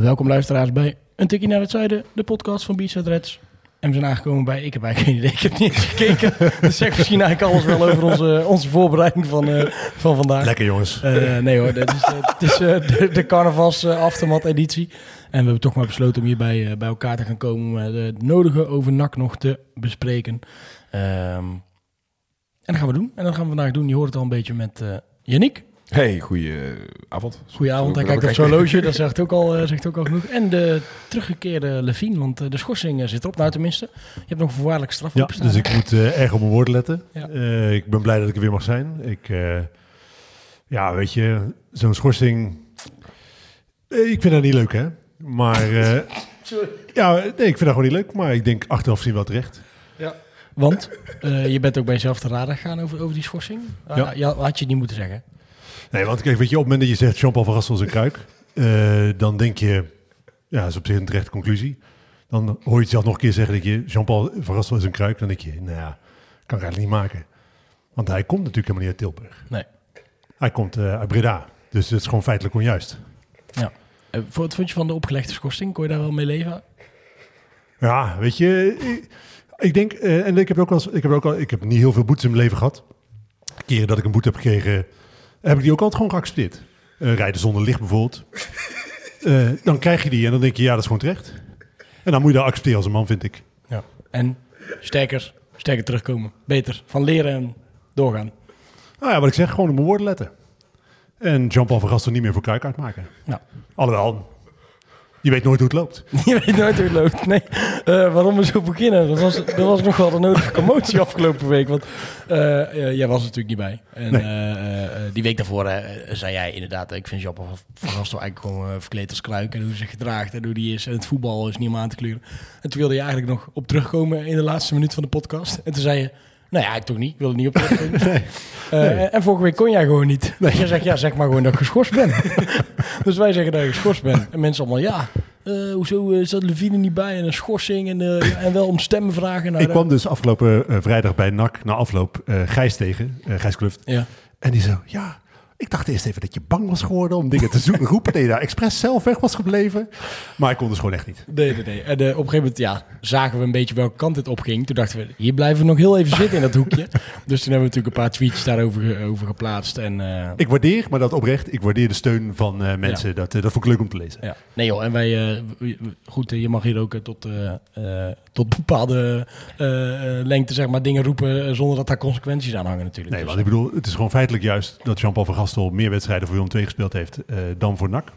Welkom luisteraars bij Een Tikkie naar het Zuiden, de podcast van Beachside Reds. En we zijn aangekomen bij, ik heb eigenlijk geen idee, ik heb niet eens gekeken. Dus zeg misschien eigenlijk alles wel over onze, onze voorbereiding van, eh, van vandaag. Lekker jongens. Eh, nee hoor, dit is, het is eh, de, de carnavals aftermat editie. En we hebben toch maar besloten om hierbij eh, bij elkaar te gaan komen om het nodige over NAC nog te bespreken. Ehm, en dat gaan we doen. En dat gaan we vandaag doen. Je hoort het al een beetje met Yannick. Hey, goeie avond. Goedenavond, hij Zo, kijkt op zijn horloge, dat zegt ook, al, eh, zegt ook al genoeg. En de teruggekeerde Levine, want eh, de schorsing eh, zit erop, nou tenminste. Je hebt nog een voorwaardelijke straf Ja, dus ik moet erg op mijn woorden letten. Ja. Eh, ik ben blij dat ik er weer mag zijn. Ik, eh, ja, weet je, zo'n schorsing... ik vind dat niet leuk, hè? Maar... eh, ja, nee, ik vind dat gewoon niet leuk. Maar ik denk achteraf zien wel terecht. Want eh, je bent ook bij jezelf te raden gegaan over, over die schorsing. Ah, Ja. ja, had je niet moeten zeggen. Nee, want kijk, weet je, op het moment dat je zegt Jean-Paul van is een kruik... eh, dan denk je... Ja, dat is op zich een terechte conclusie. Dan hoor je het zelf nog een keer zeggen dat je Jean-Paul van is een kruik. Dan denk je, nou ja, kan ik eigenlijk niet maken. Want hij komt natuurlijk helemaal niet uit Tilburg. Nee. Hij komt eh, uit Breda. Dus het is gewoon feitelijk onjuist. Ja. Eh, wat vond je van de opgelegde schorsing? Kon je daar wel mee leven? Ja, weet je, ik, ik denk, en ik heb ook eens- ik heb ook al, ik heb niet heel veel boetes in mijn leven gehad. Keren dat ik een boete heb gekregen, heb ik die ook altijd gewoon geaccepteerd. Eh, rijden zonder licht bijvoorbeeld. Eh, dan krijg je die en dan denk je, ja, dat is gewoon terecht. En dan moet je dat accepteren als een man, vind ik. Ja. En sterker, sterker terugkomen. Beter. Van leren en doorgaan. Nou ja, wat ik zeg, gewoon op mijn woorden letten. En Jean-Paul van Gastel niet meer voor kruik uitmaken. Nou. Alhoewel, je weet nooit hoe het loopt. Je weet nooit hoe het loopt. Nee. Eh, waarom we zo beginnen? Dat was, dat was nog wel de nodige commotie afgelopen week. Want eh, eh, jij was er natuurlijk niet bij. En Nee. die week daarvoor zei jij inderdaad... Ik vind Japan van Gastel eigenlijk gewoon verkleed als kruik. En hoe hij zich gedraagt en hoe die is. En het voetbal is niet om aan te kleuren. En toen wilde je eigenlijk nog op terugkomen in de laatste minuut van de podcast. En toen zei je... Nou ja, ik toch niet. Ik wil er niet op. Eh, En vorige week kon jij gewoon niet. Dus jij zegt, ja, zeg maar gewoon dat ik geschorst ben. dus wij zeggen dat je geschorst bent. En mensen allemaal, ja, eh, hoezo eh, zat Levine niet bij en een schorsing en, en wel om stemmen vragen. Nou, ik kwam dus afgelopen vrijdag bij NAC na afloop Gijs tegen, Gijs Kluft. Ja. En die zo, ja, ik dacht eerst even dat je bang was geworden om dingen te zoeken, roepen. Nee, daar expres zelf weg was gebleven. Maar ik kon dus gewoon echt niet. Nee, nee, nee. En eh, op een gegeven moment ja, zagen we een beetje welke kant dit opging. Toen dachten we, hier blijven we nog heel even zitten in dat hoekje. Dus toen hebben we natuurlijk een paar tweets daarover over geplaatst. En, eh, Ik waardeer, maar dat oprecht, ik waardeer de steun van eh, mensen. Dat, dat vond ik leuk om te lezen. ja. Nee joh, en wij, goed, je mag hier ook tot, tot bepaalde eh, eh, lengte zeg maar, dingen roepen eh, zonder dat daar consequenties aan hangen natuurlijk. Nee, Dus, want ik bedoel, het is gewoon feitelijk juist dat Jean-Paul van Gastel meer wedstrijden voor Willem II gespeeld heeft dan voor NAC.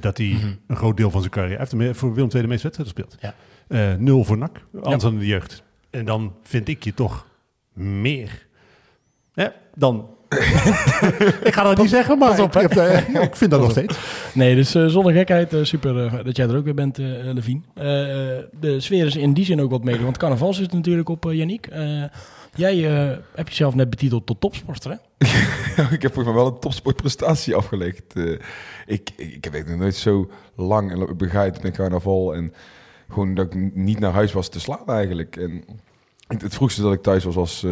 Dat hij Mhm. een groot deel van zijn carrière... Heeft voor Willem II de meeste wedstrijden gespeeld. Ja. Nul voor NAC, anders Ja. dan in de jeugd. En dan vind ik je toch meer. Dan... ik ga dat niet zeggen, maar op, ik, heb, ik vind dat nog steeds. Nee, dus eh, zonder gekheid, eh, super eh, dat jij er ook weer bent, eh Levine. Eh, eh, de sfeer is in die zin ook wat mee, want carnaval zit natuurlijk op, Yannick. Eh, jij eh, hebt jezelf net betiteld tot topsporter, hè? ik heb volgens mij wel een topsportprestatie afgelegd. Ik, ik, ik heb nog nooit zo lang en begaaid met carnaval. En gewoon dat ik niet naar huis was te slaan eigenlijk. En het, het vroegste dat ik thuis was, was eh,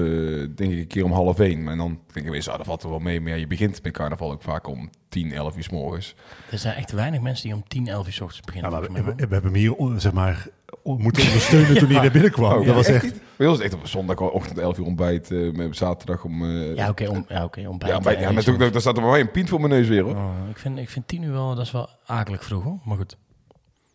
denk ik een keer om half één. En dan denk ik weer, ah, dat valt er wel mee. Maar ja, je begint met carnaval ook vaak om 10, 11 uur s morgens. Er zijn echt weinig mensen die om 10, 11 uur 's ochtends Ja, beginnen. maar we, we- we hebben hem hier on- zeg maar, moeten ondersteunen toen hij naar binnen kwam. Oh, dat was echt... niet? Bij ons echt op zondagochtend 11 uur ontbijt. eh, met zaterdag om... eh. Ja, oké, om, ja, oké, ontbijt. ja, ontbijt, eh, ja, daar staat er bij mij een pint voor mijn neus weer hoor. Oh, ik, vind, ik vind 10 uur wel, dat is wel akelig vroeg, hoor. Maar goed.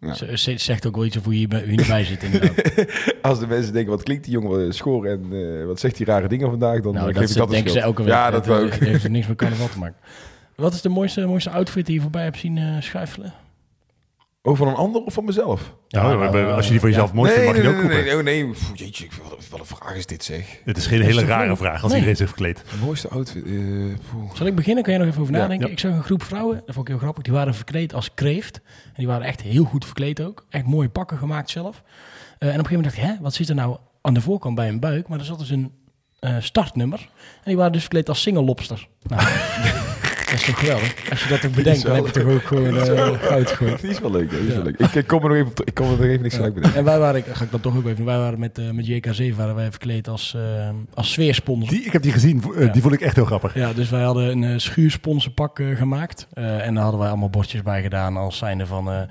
Ja. Zegt ook wel iets over hoe je bij- erbij zit, inderdaad. Als de mensen denken, wat klinkt die jongen schoor en eh, wat zegt hij rare dingen vandaag, dan nou, eh, dat, geef ik dat denken ze elke week. Ja, dat ik. heeft er niks met carnaval te maken. Wat is de mooiste, mooiste outfit die je voorbij hebt zien eh, schuifelen? Over een ander of van mezelf? Ja, maar als je die voor jezelf mooi vindt, mag je die ook nee, nee, nee, nee, nee. Jeetje, ik- wat, wat een vraag is dit zeg. Het is geen hele rare vraag als Nee. iedereen zich verkleedt. De mooiste outfit. eh, poeh. Zal ik beginnen? Kan je nog even over Ja, nadenken? ja. Ik zag een groep vrouwen, dat vond ik heel grappig. Die waren verkleed als kreeft. En die waren echt heel goed verkleed ook. Echt mooie pakken gemaakt zelf. Eh, en op een gegeven moment dacht ik, hè, wat zit er nou aan de voorkant bij een buik? Maar er zat dus een eh, startnummer. En die waren dus verkleed als single lobster. Nou, dat is toch geweldig? Als je dat ook bedenkt, dan heb je toch ook gewoon eh, goud gegooid. Die is wel leuk, die is wel leuk. Ik, ik kom er nog even, ik kom er nog even niks gelijk bij. En wij waren, ga ik dan toch ook even, wij waren met, eh, met JK7 waren wij verkleed als, eh, als sfeersponsor. Die, ik heb die gezien, die vond ik echt heel grappig. Ja, dus wij hadden een uh, schuursponsorpak gemaakt. En daar hadden wij allemaal bordjes bij gedaan als zijnde van eh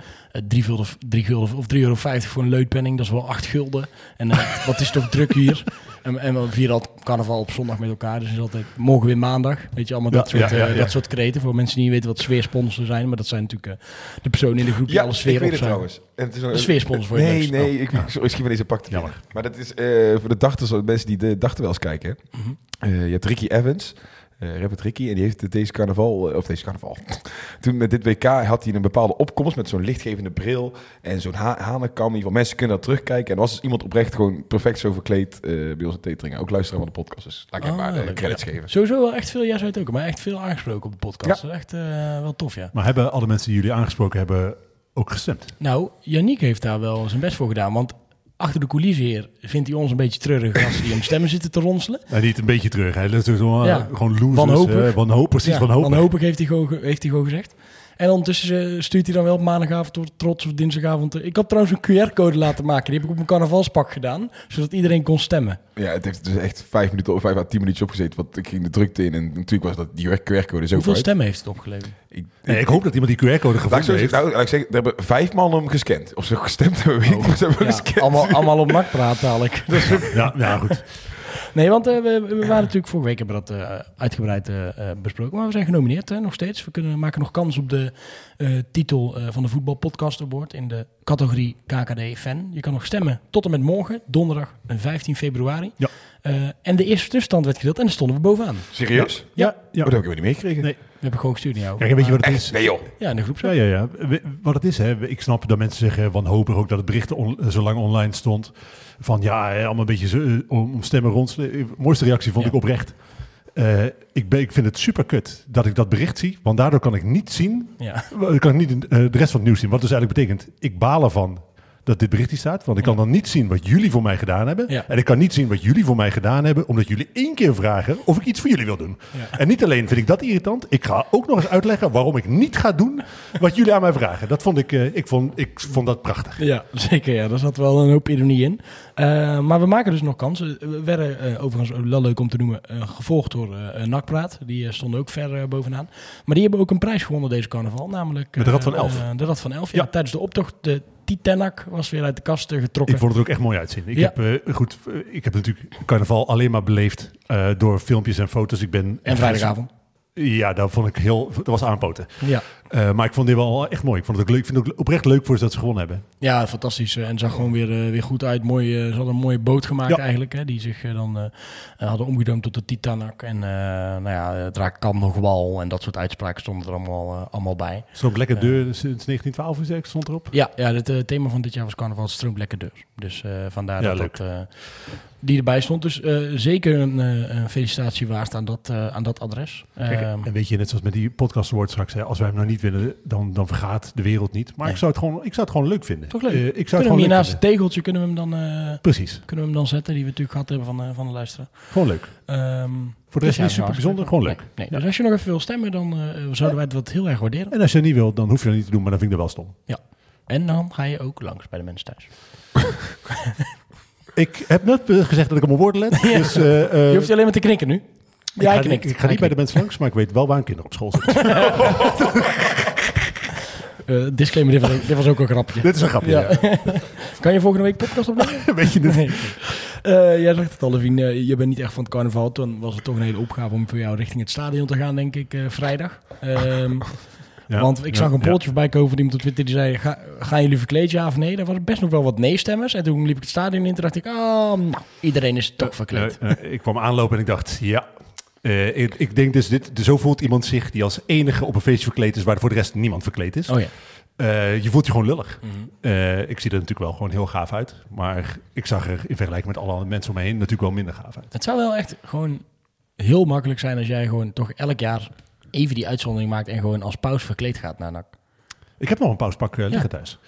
drie gulden, drie gulden of 3,50 euro voor een leutpenning. Dat is wel 8 gulden. En wat is toch druk hier? En, en we vieren altijd carnaval op zondag met elkaar. Dus het is altijd morgen weer maandag. Weet je, allemaal dat, Ja, soort, ja, ja, eh, ja. dat soort kreten. Voor mensen die niet weten wat sfeersponsoren zijn. Maar dat zijn natuurlijk eh, de personen in de groep die alle ik sfeer weet op zijn. trouwens. En het is een, Een sfeersponsor voor je Nee, nee, ik, ik schiet me deze pak te. Maar dat is eh, voor de dachters, mensen die de dachten wel eens kijken. hè. Mhm. Eh, je hebt Ricky Evans, eh rapper Ricky, en die heeft deze carnaval, eh, of deze carnaval, toen met dit WK had hij een bepaalde opkomst met zo'n lichtgevende bril en zo'n ha hanenkam. In ieder geval, mensen kunnen dat terugkijken. En er was dus iemand oprecht gewoon perfect zo verkleed eh, bij onze teteringen. Ook luisteren van de podcast, dus laat ik hem Ah, maar de credits geven. Sowieso wel echt veel, jij zei het ook, maar echt veel aangesproken op de podcast. Dat is echt eh, wel tof, ja. Maar hebben alle mensen die jullie aangesproken hebben ook gestemd? Nou, Yannick heeft daar wel zijn best voor gedaan. Want achter de coulissen hier vindt hij ons een beetje treurig als die om stemmen zitten te ronselen. Nou, niet een beetje terug. Hij is zo, Ja. gewoon losers. Wanhopig. eh, wanhoop, precies, Ja, wanhopig. wanhopig heeft hij, gewoon, ge- heeft hij gewoon gezegd. En ondertussen eh, stuurt hij dan wel op maandagavond door trots of dinsdagavond. eh, Ik had trouwens een QR-code laten maken. Die heb ik op mijn carnavalspak gedaan. Zodat iedereen kon stemmen. Ja, het heeft dus echt vijf minuten of vijf à tien minuutjes opgezeten. Want ik ging de drukte in en natuurlijk was dat die QR-code zo Hoeveel uit. stemmen heeft het opgeleverd? Ik, Nee, ik hoop dat iemand die QR-code Laat ik, gevonden zo heeft. zeggen, nou, laat ik zeggen, er hebben vijf man hem gescand. Of ze gestemd hebben, weet ik niet. maar Ze hebben hem Ja, gescand. allemaal, allemaal op nak praten dadelijk. Ja, ja, goed. Nee, want eh, we, we waren natuurlijk vorige week hebben we dat eh, uitgebreid eh, besproken. Maar we zijn genomineerd hè, nog steeds. We kunnen, maken nog kans op de eh, titel eh, van de Voetbal Podcast Award in de categorie KKD Fan. Je kan nog stemmen tot en met morgen, donderdag eh, 15 februari. Ja. Eh, en de eerste tussenstand werd gedeeld en daar stonden we bovenaan. Serieus? Ja, Ja. Oh, dat heb ik weer niet meegekregen. Nee. we hebben gewoon gestuurd naar jou. Kijk, weet je wat het Echt? is? Nee joh. Ja, in de groep. Ja, ja, ja. Wat het is, hè. Ik snap dat mensen zeggen wanhopig ook dat het bericht on- zo lang online stond. Van ja, allemaal een beetje zo, eh, om, stemmen rond. De mooiste reactie vond Ja. ik oprecht. Eh, ik, ben, ik vind het super kut dat ik dat bericht zie. Want daardoor kan ik niet zien, Ja. eh, kan ik niet eh, de rest van het nieuws zien. Wat dus eigenlijk betekent, ik baal ervan dat dit bericht hier staat. Want ik kan dan niet zien wat jullie voor mij gedaan hebben. Ja. En ik kan niet zien wat jullie voor mij gedaan hebben. Omdat jullie één keer vragen of ik iets voor jullie wil doen. Ja. En niet alleen vind ik dat irritant. Ik ga ook nog eens uitleggen waarom ik niet ga doen wat jullie aan mij vragen. Dat vond ik, eh, ik, vond, ik vond dat prachtig. Ja, zeker. Ja. Daar zat wel een hoop ironie in. Eh, maar we maken dus nog kansen. We werden eh, overigens wel leuk om te noemen, gevolgd door Nakpraat. Die stonden ook ver bovenaan. Maar die hebben ook een prijs gewonnen deze carnaval. Namelijk de Rad van Elf. de Rad van Elf, ja. Ja. Tijdens de optocht. De Titanak was weer uit de kast getrokken. Ik vond het er ook echt mooi uitzien. Ik, Ja. heb, eh, goed, eh, ik heb natuurlijk carnaval alleen maar beleefd eh, door filmpjes en foto's. Ik ben en vrijdagavond. Ja, dat vond ik heel. Dat was aanpoten. Ja. Eh, maar ik vond dit wel echt mooi. Ik vond het ook leuk. Ik vind het ook oprecht leuk voor ze dat ze gewonnen hebben. ja, fantastisch. En zag gewoon weer, eh, weer goed uit. Mooi, eh, ze hadden een mooie boot gemaakt Ja. eigenlijk. Hè, die zich dan hadden omgedoomd tot de Titanak. En nou ja, het raak kan nog wal. En dat soort uitspraken stonden er allemaal, allemaal bij. Stroomt lekker deur sinds 1912 is het, stond erop. Ja, ja het thema van dit jaar was carnaval stroomt lekker deur. Dus vandaar Ja, dat die erbij stond. Dus zeker een, een felicitatie waard aan dat, aan dat adres. Kijk, Ehm, en weet je, net zoals met die podcast award straks, hè, als wij hem nou niet winnen, dan, dan vergaat de wereld niet. Maar Nee. ik, zou het gewoon, ik zou het gewoon leuk vinden. Toch leuk. Eh, ik zou het kunnen we gewoon hier naast het tegeltje kunnen we hem dan, eh, Precies. kunnen we hem dan zetten, die we natuurlijk gehad hebben van, eh, van de luisteraar. Gewoon leuk. Ehm, Voor de rest dus ja, niet super nou, bijzonder, gewoon leuk. Nee, nee. Dus als je nog even wil stemmen, dan zouden wij dat heel erg waarderen. En als je niet wil, dan hoef je dat niet te doen, maar dan vind ik dat wel stom. En dan ga je ook langs bij de mensen thuis. Ik heb net gezegd dat ik op mijn woorden let. Ja. Dus, Je hoeft alleen maar te knikken nu. Ik, Ja, ga, ik ga niet bij de mensen langs, maar ik weet wel waar een kinder op school zit. Eh, disclaimer, dit was, ook, dit was ook een grapje. Dit is een grapje. Ja. Ja. kan je volgende week podcast opnemen? weet je het? Nee. Eh, jij zegt het al, Levine. eh, je bent niet echt van het carnaval. Toen was het toch een hele opgave om voor jou richting het stadion te gaan, denk ik, eh, vrijdag. Ehm, Ja. Want ik Ja, zag een ja. polletje voorbij komen van iemand op Twitter die zei... Ga, gaan jullie verkleed, ja of nee? Daar waren best nog wel wat nee-stemmers. En toen liep ik het stadion in. Toen dacht ik, ah, nou, iedereen is toch verkleed. Ik kwam aanlopen en ik dacht, ja. Eh, ik, ik denk dus, dit, zo voelt iemand zich die als enige op een feestje verkleed is, waar voor de rest niemand verkleed is. Oh ja. Eh, je voelt je gewoon lullig. Mhm. Eh, ik zie er natuurlijk wel gewoon heel gaaf uit. Maar ik zag er in vergelijking met alle andere mensen om me heen natuurlijk wel minder gaaf uit. Het zou wel echt gewoon heel makkelijk zijn als jij gewoon toch elk jaar even die uitzondering maakt en gewoon als paus verkleed gaat naar NAC. Ik heb nog een pauspak liggen thuis.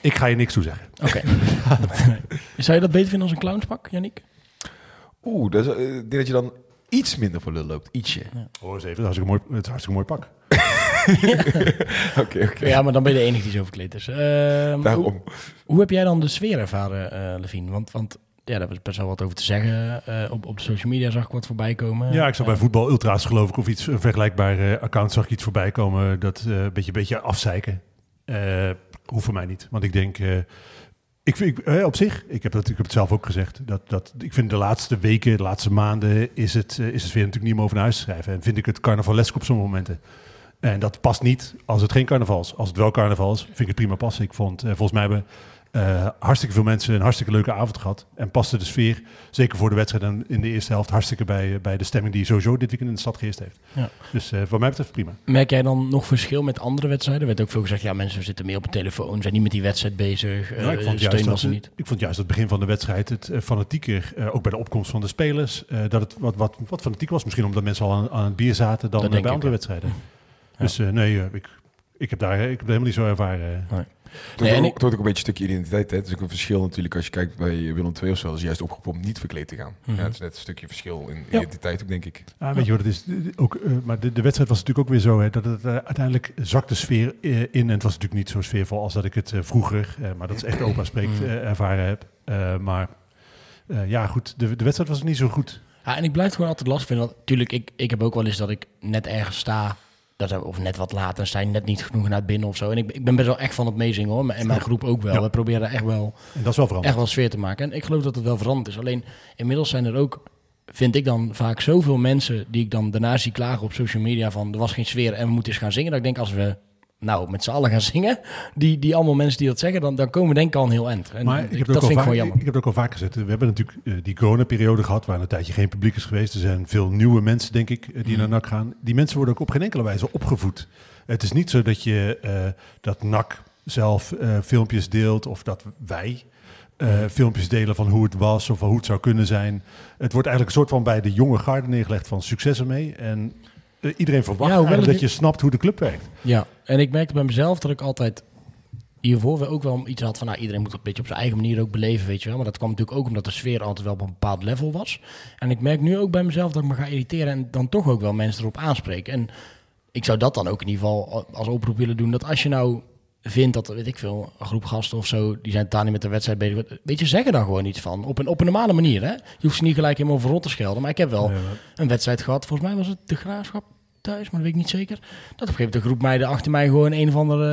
Ik ga je niks toe zeggen. Oké. zou je dat beter vinden als een clownspak, Yannick? Oeh, dat is, eh, ik denk dat je dan iets minder voor lul loopt. Ietsje. Oh, eens even. Dat is een mooi, het is hartstikke mooi pak. Oké, oké. Ja, maar dan ben je de enige die zo verkleed is. Ehm, hoe, Daarom. hoe heb jij dan de sfeer ervaren, eh Levine? Want, want ja, daar was best wel wat over te zeggen. Eh, op, op de social media zag ik wat voorbij komen. Ja, ik zag bij voetbal ultra's geloof ik of iets een vergelijkbaar eh, account zag ik iets voorbij komen dat eh, een beetje, beetje afzeiken. Eh hoeft voor mij niet, want ik denk, eh, ik, vind- eh, op zich, ik heb, dat, ik heb het zelf ook gezegd, dat, dat ik vind de laatste weken, de laatste maanden is het, eh, is het weer natuurlijk niet meer over naar huis te schrijven. En vind ik het carnavalesk op sommige momenten. En dat past niet als het geen carnaval is. Als het wel carnaval is, vind ik het prima passen. Ik vond, eh, volgens mij hebben eh, hartstikke veel mensen een hartstikke leuke avond gehad. En paste de sfeer, zeker voor de wedstrijd en in de eerste helft, hartstikke bij, bij de stemming die sowieso dit weekend in de stad geheerst heeft. Ja. Dus eh wat mij betreft prima. Merk jij dan nog verschil met andere wedstrijden? Er werd ook veel gezegd, ja, mensen zitten meer op de telefoon, zijn niet met die wedstrijd bezig. Nou, ik, eh, vond juist dat, niet. ik vond juist het begin van de wedstrijd het eh, fanatieker, eh, ook bij de opkomst van de spelers, eh, dat het wat, wat, wat fanatiek was. Misschien omdat mensen al aan, aan het bier zaten dan eh, bij andere wedstrijden. Dus eh, nee, eh, ik, ik, heb daar, ik heb helemaal niet zo ervaren. Het Nee, wordt ook, het wordt ook een beetje een stukje identiteit. Hè? Het is ook een verschil natuurlijk als je kijkt bij Willem II of zo. Dat is juist opgeroepen om niet verkleed te gaan. Mhm. ja, het is net een stukje verschil in Ja. identiteit ook, denk ik. Ah, weet je wat het is? Ook, eh, maar de, de wedstrijd was natuurlijk ook weer zo hè, dat het eh, uiteindelijk zakt de sfeer eh, in. En het was natuurlijk niet zo sfeervol als dat ik het vroeger, eh, maar dat is echt opa spreekt, eh, ervaren heb. Eh, maar eh, ja, goed, de, de wedstrijd was niet zo goed. Ja, en ik blijf het gewoon altijd lastig vinden. Want natuurlijk, ik, ik heb ook wel eens dat ik net ergens sta. Dat, of net wat later zijn, net niet genoeg naar binnen of zo. En ik, ik ben best wel echt van het meezingen hoor. En mijn groep ook wel. Ja. We proberen echt wel, En dat is wel veranderd. echt wel sfeer te maken. En ik geloof dat het wel veranderd is. Alleen inmiddels zijn er ook, vind ik dan vaak zoveel mensen die ik dan daarna zie klagen op social media van er was geen sfeer en we moeten eens gaan zingen. Dat ik denk als we nou met z'n allen gaan zingen, die, die allemaal mensen die dat zeggen, dan, dan komen we denk ik al een heel eind. En Maar ik heb, het dat ook al vind ik vaak, gewoon ik jammer. heb het ook al vaak gezegd. We hebben natuurlijk eh, die coronaperiode gehad, waar een tijdje geen publiek is geweest. Er zijn veel nieuwe mensen, denk ik, eh, die Mhm. naar NAC gaan. Die mensen worden ook op geen enkele wijze opgevoed. Het is niet zo dat je eh, dat NAC zelf eh, filmpjes deelt of dat wij eh, Mhm. filmpjes delen van hoe het was of hoe het zou kunnen zijn. Het wordt eigenlijk een soort van bij de jonge garde neergelegd van succes ermee. En iedereen verwacht Ja, dat je snapt hoe de club werkt. Ja, en ik merkte bij mezelf dat ik altijd hiervoor ook wel iets had van... Nou, iedereen moet het een beetje op zijn eigen manier ook beleven, weet je wel. Maar dat kwam natuurlijk ook omdat de sfeer altijd wel op een bepaald level was. En ik merk nu ook bij mezelf dat ik me ga irriteren... en dan toch ook wel mensen erop aanspreken. En ik zou dat dan ook in ieder geval als oproep willen doen... dat als je nou vindt dat, weet ik veel, een groep gasten of zo... die zijn totaal niet met de wedstrijd bezig... weet je, zeg er dan gewoon iets van. Op een, op een normale manier, hè. Je hoeft ze niet gelijk helemaal voor rot te schelden. Maar ik heb wel Eh, een wedstrijd gehad. Volgens mij was het de graafschap thuis, maar dat weet ik niet zeker. Dat op een gegeven moment een groep meiden achter mij gewoon een of andere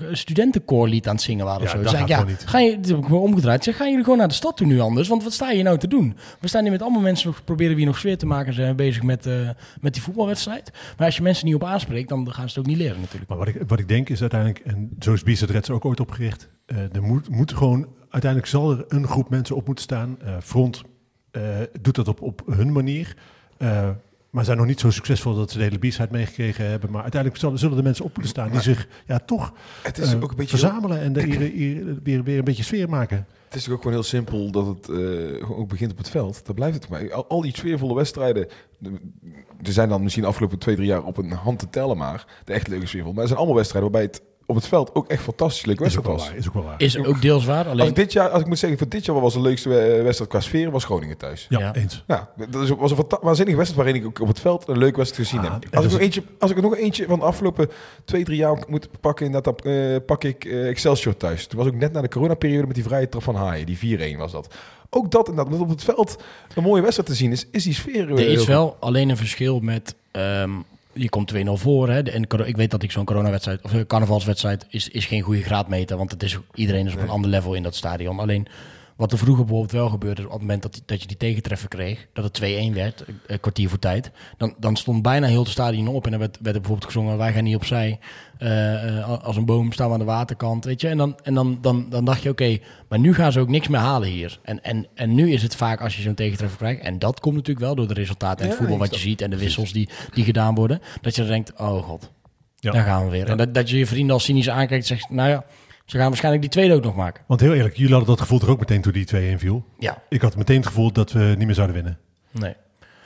uh, studentenkoorlied aan het zingen waren. Ja, of zo. dat gaat ik, ja, niet. Ga je, heb ik gewoon omgedraaid. Zeg, gaan jullie gewoon naar de stad toe nu anders? Want wat sta je nou te doen? We staan hier met allemaal mensen nog, proberen we hier nog sfeer te maken. Zijn bezig met, eh, met die voetbalwedstrijd. Maar als je mensen niet op aanspreekt, dan gaan ze het ook niet leren natuurlijk. Maar wat ik, wat ik denk is uiteindelijk, en zo is Bies het Reds ook ooit opgericht, eh, er moet, moet gewoon, uiteindelijk zal er een groep mensen op moeten staan. Eh, Front eh, doet dat op, op hun manier, eh, maar zijn nog niet zo succesvol dat ze de hele biesheid meegekregen hebben. Maar uiteindelijk zullen, er mensen op moeten staan die zich ja, toch Het is eh, ook een beetje... verzamelen en de, hier, hier, weer, weer een beetje sfeer maken. Het is ook gewoon heel simpel dat het eh, ook begint op het veld. Dat blijft het maar. Al, al die sfeervolle wedstrijden. de- Er zijn dan misschien de afgelopen twee, drie jaar op een hand te tellen maar. De echt leuke sfeervol. Maar er zijn allemaal wedstrijden waarbij het op het veld ook echt fantastisch ook wedstrijd wel was. waar. Is ook wel waar. Is ook deels waar. Als Alleen, ik, dit jaar, als ik moet zeggen, voor dit jaar wat was de leukste eh, wedstrijd qua sfeer, was Groningen thuis. Ja, Ja. eens. Ja, dat is- was een waanzinnige wedstrijd waarin ik ook op het veld een leuke wedstrijd gezien Ah, heb. en Als ik, dus- nog eentje, als ik er nog eentje van de afgelopen twee, drie jaar moet pakken, dan, eh, pak ik eh, Excelsior thuis. Toen was ik net na de coronaperiode met die vrije trap van Haaien, die 4-1 was dat. Ook dat inderdaad, om op het veld een mooie wedstrijd te zien, is, is die sfeer... er is wel alleen een verschil met... ehm, je komt 2-0 voor. Hè? En ik weet dat ik zo'n coronawedstrijd of een carnavalswedstrijd is, is geen goede graadmeter. Want het is, iedereen is op een ander level in dat stadion. Alleen wat er vroeger bijvoorbeeld wel gebeurde, op het moment dat, dat je die tegentreffer kreeg, dat het 2-1 werd, een- een kwartier voor tijd, dan, dan stond bijna heel het stadion op. En dan werd, werd er bijvoorbeeld gezongen, wij gaan niet opzij. Eh, eh, als een boom staan we aan de waterkant, weet je. En dan, en dan, dan, dan dacht je, oké, maar nu gaan ze ook niks meer halen hier. En, en, en nu is het vaak als je zo'n tegentreffer krijgt, en dat komt natuurlijk wel door de resultaten en het Ja, voetbal wat je ziet en de wissels die, die gedaan worden, dat je dan denkt, oh god. Ja. Daar gaan we weer. En dat, dat je je vrienden als cynisch aankijkt en zegt, nou ja, ze gaan waarschijnlijk die tweede ook nog maken. Want heel eerlijk, jullie hadden dat gevoel toch ook meteen toen die 2-1 viel? Ja. Ik had meteen het gevoel dat we niet meer zouden winnen. Nee.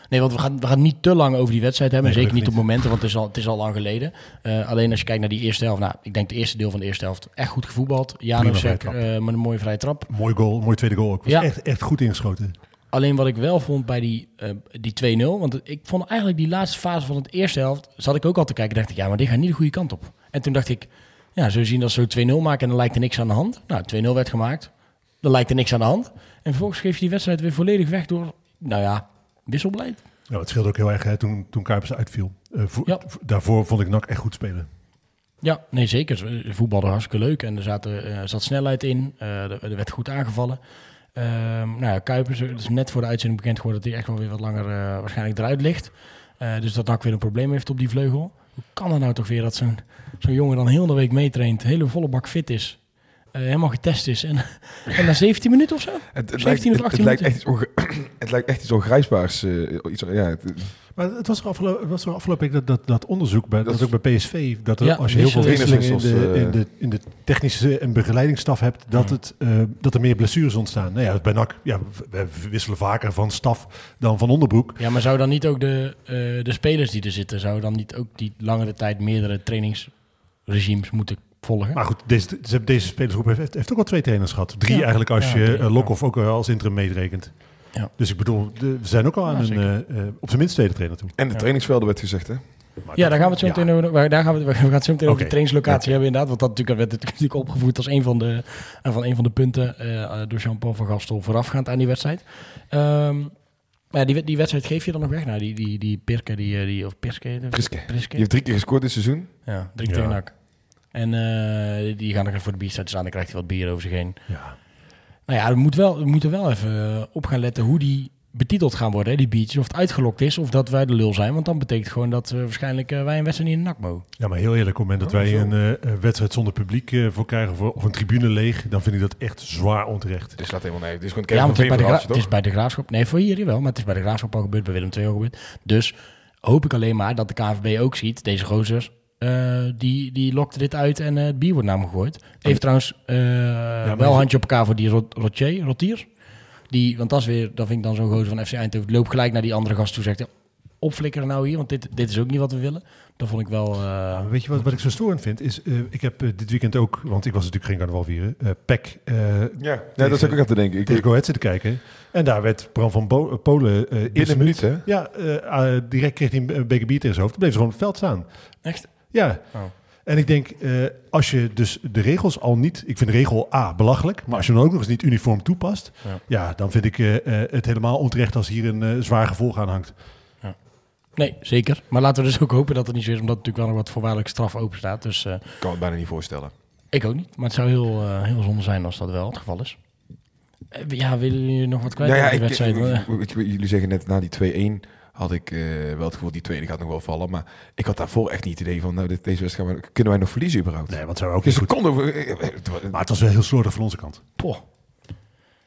Nee, want we gaan, we gaan niet te lang over die wedstrijd hebben. Nee, zeker niet op momenten, want het is al, het is al lang geleden. Eh, alleen als je kijkt naar die eerste helft. Nou, ik denk het eerste deel van de eerste helft echt goed gevoetbald. Janusek uh, met een mooie vrije trap. Mooi goal, mooi tweede goal ook. Was Ja. echt, echt goed ingeschoten. Alleen wat ik wel vond bij die, eh, die 2-0. Want ik vond eigenlijk die laatste fase van het eerste helft. zat ik ook al te kijken. dacht ik, ja, maar dit gaat niet de goede kant op. En toen dacht ik, ja, zo zien dat ze 2-0 maken en dan lijkt er niks aan de hand. Nou, 2-0 werd gemaakt. Dan lijkt er niks aan de hand. En vervolgens geef je die wedstrijd weer volledig weg door, nou ja, wisselbeleid. Nou, het scheelde ook heel erg hè, toen, toen Kuipers uitviel. Eh, voor- Ja. v- Daarvoor vond ik NAC echt goed spelen. Ja, nee zeker. Ze voetbalden hartstikke leuk en er zaten, eh, zat snelheid in. Eh, er, er werd goed aangevallen. Ehm, nou ja, Kuipers, het is net voor de uitzending bekend geworden dat hij echt wel weer wat langer waarschijnlijk eruit ligt. Dus dat NAC weer een probleem heeft op die vleugel. Hoe kan het nou toch weer dat zo'n zo'n jongen dan heel de week meetraint, hele volle bak fit is, eh, helemaal getest is en, en na 17 minuten of zo? Het, het, 17 lijkt, of het, 18 het lijkt echt iets, het lijkt echt iets ongrijpbaars. eh, iets, ja, het- Maar het was er afgelopen, was er afgelopen week dat, dat, dat onderzoek, bij, dat, Dat is ook bij PSV, dat er, Ja, als je heel veel wisselingen in de, in, de, in de technische en begeleidingsstaf hebt, dat, Mm. het, eh, dat er meer blessures ontstaan. Nou ja, bij NAC, ja, we wisselen vaker van staf dan van onderbroek. Ja, maar zou dan niet ook de, eh, de spelers die er zitten, zou dan niet ook die langere tijd meerdere trainingsregimes moeten volgen? Maar goed, deze, deze spelersgroep heeft, heeft ook al twee trainers gehad. Drie Ja. eigenlijk als Ja, je uh, Lokhoff ook als interim meerekent. Ja. Dus ik bedoel, de- we zijn ook al aan Ja, een, eh, eh, op zijn minst tweede trainer toe. en de Ja. trainingsvelden werd gezegd, hè? Maar Ja, daar gaan we het zo ja. meteen over. Daar gaan we, we gaan het zo meteen over de trainingslocatie hebben inderdaad. Want dat natuurlijk, werd het natuurlijk opgevoerd als een van de, eh, van een van de punten eh, door Jean-Paul van Gastel voorafgaand aan die wedstrijd. Ehm, maar ja, die, die wedstrijd geef je dan nog weg. Nou, die, die, die Pirke, die, die, of Pirske, de- Priske. Priske. Die heeft drie keer gescoord dit seizoen. Ja, drie Ja. tegen nak. En eh, die gaan nog even voor de bierstad staan. Dan krijgt hij wat bier over zich heen. Ja. Nou ja, we moeten wel, we moeten wel even eh, op gaan letten hoe die betiteld gaan worden, hè, die biertjes. Of het uitgelokt is, of dat wij de lul zijn. Want dan betekent gewoon dat eh, waarschijnlijk eh, wij een wedstrijd niet in de nak mogen. ja, maar heel eerlijk, op het moment dat Oh, wij zo. een wedstrijd zonder publiek eh, voor krijgen, voor, of een tribune leeg, dan vind ik dat echt zwaar onterecht. Dit slaat helemaal nee. Is gewoon Ja, een want het is, bij de het is bij de Graafschap... Nee, voor hier wel, maar het is bij de Graafschap al gebeurd, bij Willem II al gebeurd. Dus hoop ik alleen maar dat de KNVB ook ziet, deze gozers... eh, die, die lokte dit uit en eh, het bier wordt naar hem gegooid. Heeft trouwens eh, maar wel je- handje op elkaar voor die Rot- Rotier, Rotiers. Die, want dat is weer, dat vind ik dan zo'n gozer van FC Eindhoven. Loopt gelijk naar die andere gast toe, zegt... Opflikkeren nou hier, want dit, dit is ook niet wat we willen. Dat vond ik wel... eh, weet je wat, wat ik zo storend vind? Is, eh, ik heb dit weekend ook, want ik was natuurlijk geen carnaval vieren, eh PEC eh, Ja, nee, dat zou ik ook even denken. Ik, tegen Go Ahead zitten kijken. En daar werd Bram van Bo- Polen eh eerste een minuut, hè? Ja, eh, eh, direct kreeg hij een beker bier tegen zijn hoofd. Bleef ze gewoon op het veld staan. Echt? Ja. Oh. En ik denk, eh, als je dus de regels al niet... Ik vind regel A belachelijk. Maar als je dan ook nog eens niet uniform toepast... Ja. Ja, dan vind ik eh, eh, het helemaal onterecht als hier een zwaar gevolg aan hangt. Nee, zeker. Maar laten we dus ook hopen dat het niet zo is, omdat natuurlijk wel nog wat voorwaardelijke straf open staat. Dus eh, Ik kan het bijna niet voorstellen. ik ook niet. Maar het zou heel, heel zonde zijn als dat wel het geval is. Ja, willen jullie nog wat kwijt Nou ja, ik, jullie zeggen net na die 2-1 had ik eh, wel het gevoel die tweede gaat nog wel vallen. Maar ik had daarvoor echt niet het idee van, nou, dit, deze wedstrijd gaan we- kunnen wij nog verliezen überhaupt? Nee, want zou ook Dus niet goed... eh, eh, het wa- Maar het was wel heel slordig van onze kant. Poh.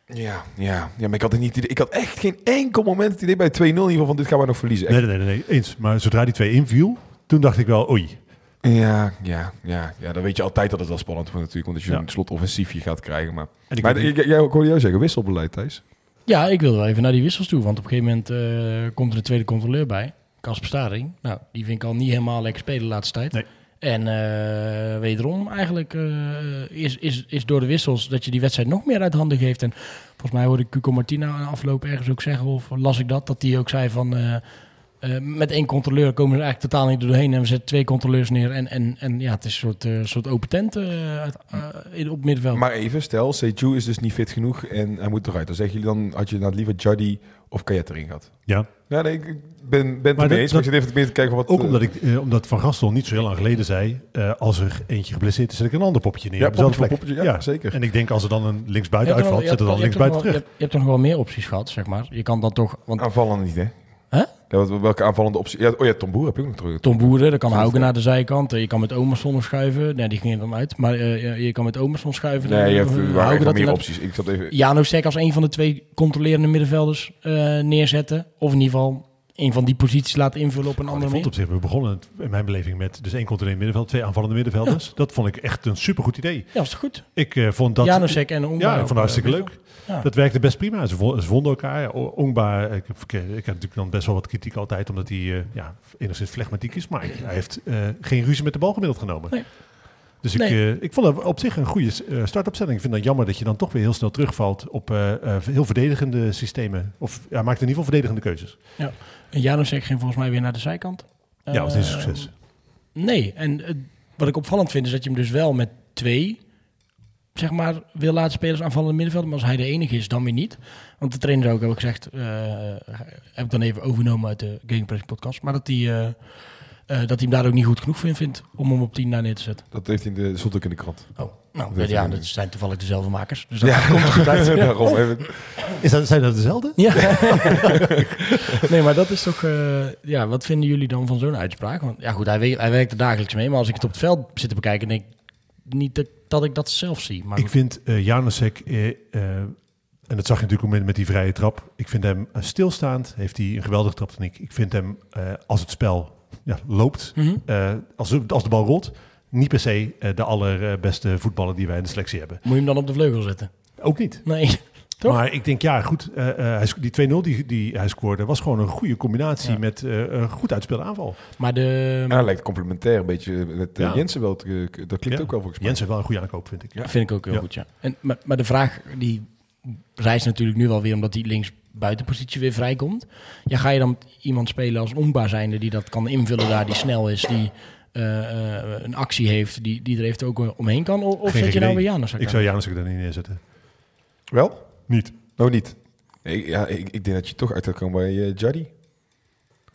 Ja, ja, ja, maar ik had, het niet, ik had echt geen enkel moment het idee bij 2-0 in ieder geval van dit gaan we nog verliezen. Nee, nee, nee, nee, eens. Maar zodra die twee inviel, toen dacht ik wel, oei. Ja, ja, ja, ja, dan weet je altijd dat het wel spannend wordt natuurlijk. Want als je Ja. een slotoffensiefje gaat krijgen. Maar, En ik maar niet- ik, jij, ik hoorde jou zeggen, wisselbeleid Thijs. Ja, ik wilde wel even naar die wissels toe. Want op een gegeven moment eh, komt er een tweede controleur bij. Kasper Staring. Nou, die vind ik al niet helemaal lekker spelen de laatste tijd. Nee. En eh, wederom eigenlijk eh, is, is, is door de wissels dat je die wedstrijd nog meer uit handen geeft. En volgens mij hoorde ik Cuco Martina afloop ergens ook zeggen, of las ik dat, dat die ook zei van... eh, met één controleur komen we er eigenlijk totaal niet doorheen. En we zetten twee controleurs neer. En, en, en ja, het is een soort, eh, soort open tent eh, in- op middenveld. Maar even, stel, Seju is dus niet fit genoeg en hij moet eruit. Dan zeggen jullie dan, had je dan liever Jardy of Kayet erin gehad? Ja, Ja, nee, ik ben, ben het ermee eens. Maar ik zit even meer te kijken wat... ook omdat, ik, omdat Van Gastel niet zo heel lang geleden zei... eh, als er eentje geblesseerd is, zet ik een ander poppetje neer. Ja, op dezelfde poppetje, plek. poppetje, ja, zeker. En ik denk als er dan een linksbuiten uitvalt, zet er je dan linksbuiten terug. Je hebt, je hebt toch nog wel meer opties gehad, zeg maar. Je kan dan toch... Want Aanvallende niet, hè? Ja, welke aanvallende optie? Ja, oh ja, Tom Boer heb je ook nog terug. Tom Boeren, dan kan Haugen naar de zijkant. Eh, Je kan met Omerson nog schuiven. Nee, die ging er dan uit. Maar eh, je- kan met Omerson schuiven. Nee, je hebt Eh, waren dat meer opties. Ik zat even... Jano Sek als een van de twee controlerende middenvelders neerzetten. Of in ieder geval een van die posities laten invullen op een Oh, andere ik vond manier. op zich, we begonnen in mijn beleving met dus één controlerend middenveld, twee aanvallende middenvelders. Dat vond ik echt een supergoed idee. Ja, dat is goed. Ik eh, vond dat... Janusek en Ongba Ja, ik vond het hartstikke eh, leuk. Ja. Dat werkte best prima. Ze, vo- ze vonden elkaar. Ongba, ik, heb, ik heb natuurlijk dan best wel wat kritiek altijd, omdat hij eh, ja, enigszins flegmatiek is. Maar hij heeft eh, geen ruzie met de bal gemiddeld genomen. Nee. Dus ik, Nee. eh, ik vond het op zich een goede uh, startopstelling. Ik vind het jammer dat je dan toch weer heel snel terugvalt op eh, eh, heel verdedigende systemen. Of ja, maakt in ieder geval verdedigende keuzes. En Janusek ging volgens mij weer naar de zijkant. ja, niet een Eh, succes. Nee, en wat ik opvallend vind is dat je hem dus wel met twee, zeg maar, wil laten spelen als aanvallende middenveld. Maar als hij de enige is, dan weer niet. Want de trainer ook, heb ik gezegd, eh, heb ik dan even overgenomen uit de Gegenpressing podcast. Maar dat hij, eh, dat hij hem daar ook niet goed genoeg vindt, vindt om hem op 10 naar neer te zetten. Dat heeft hij in de, stond ook in de krant. Oh, nou, ja, dat zijn toevallig dezelfde makers. Dus dat Ja, komt goed uit. Daarom even. Is dat, zijn dat dezelfde? Ja. nee, maar dat is toch... eh, ja, wat vinden jullie dan van zo'n uitspraak? Want ja, goed, hij, hij werkt er dagelijks mee. Maar als ik het op het veld zit te bekijken, denk ik niet dat, dat ik dat zelf zie. Maar Ik vind eh Janusek, eh, en dat zag je natuurlijk ook met, met die vrije trap. Ik vind hem stilstaand, heeft hij een geweldige traptechniek. Ik vind hem, eh, als het spel ja, loopt, Mhm. eh, als, als de bal rolt, niet per se eh, de allerbeste voetballer die wij in de selectie hebben. Moet je hem dan op de vleugel zetten? Ook niet. Nee. Toch? Maar ik denk, ja, goed, eh, eh, hij sc- die 2-0 die, die hij scoorde, was gewoon een goede combinatie Ja. met eh, een goed uitspelde aanval. Maar de... Ja, hij lijkt complementair een beetje met Ja. Jensen wel. te- dat klinkt Ja. ook wel volgens mij. Jens heeft wel een goede aankoop, vind ik. Ja. vind ik ook heel Ja. goed, ja. En, maar, maar de vraag die rijst natuurlijk nu wel weer, omdat die links buitenpositie weer vrijkomt. Ja, ga je dan iemand spelen als onbaar zijnde die dat kan invullen daar, die snel is, die een actie heeft, die, die er heeft ook eh, omheen kan? Of, Geen zet je nou weer Janus? Ik zou Janusek daar niet neerzetten. Wel? Niet. Nou, niet. Ik, ja, ik, ik denk dat je toch uit gaat komen bij eh Jaddy.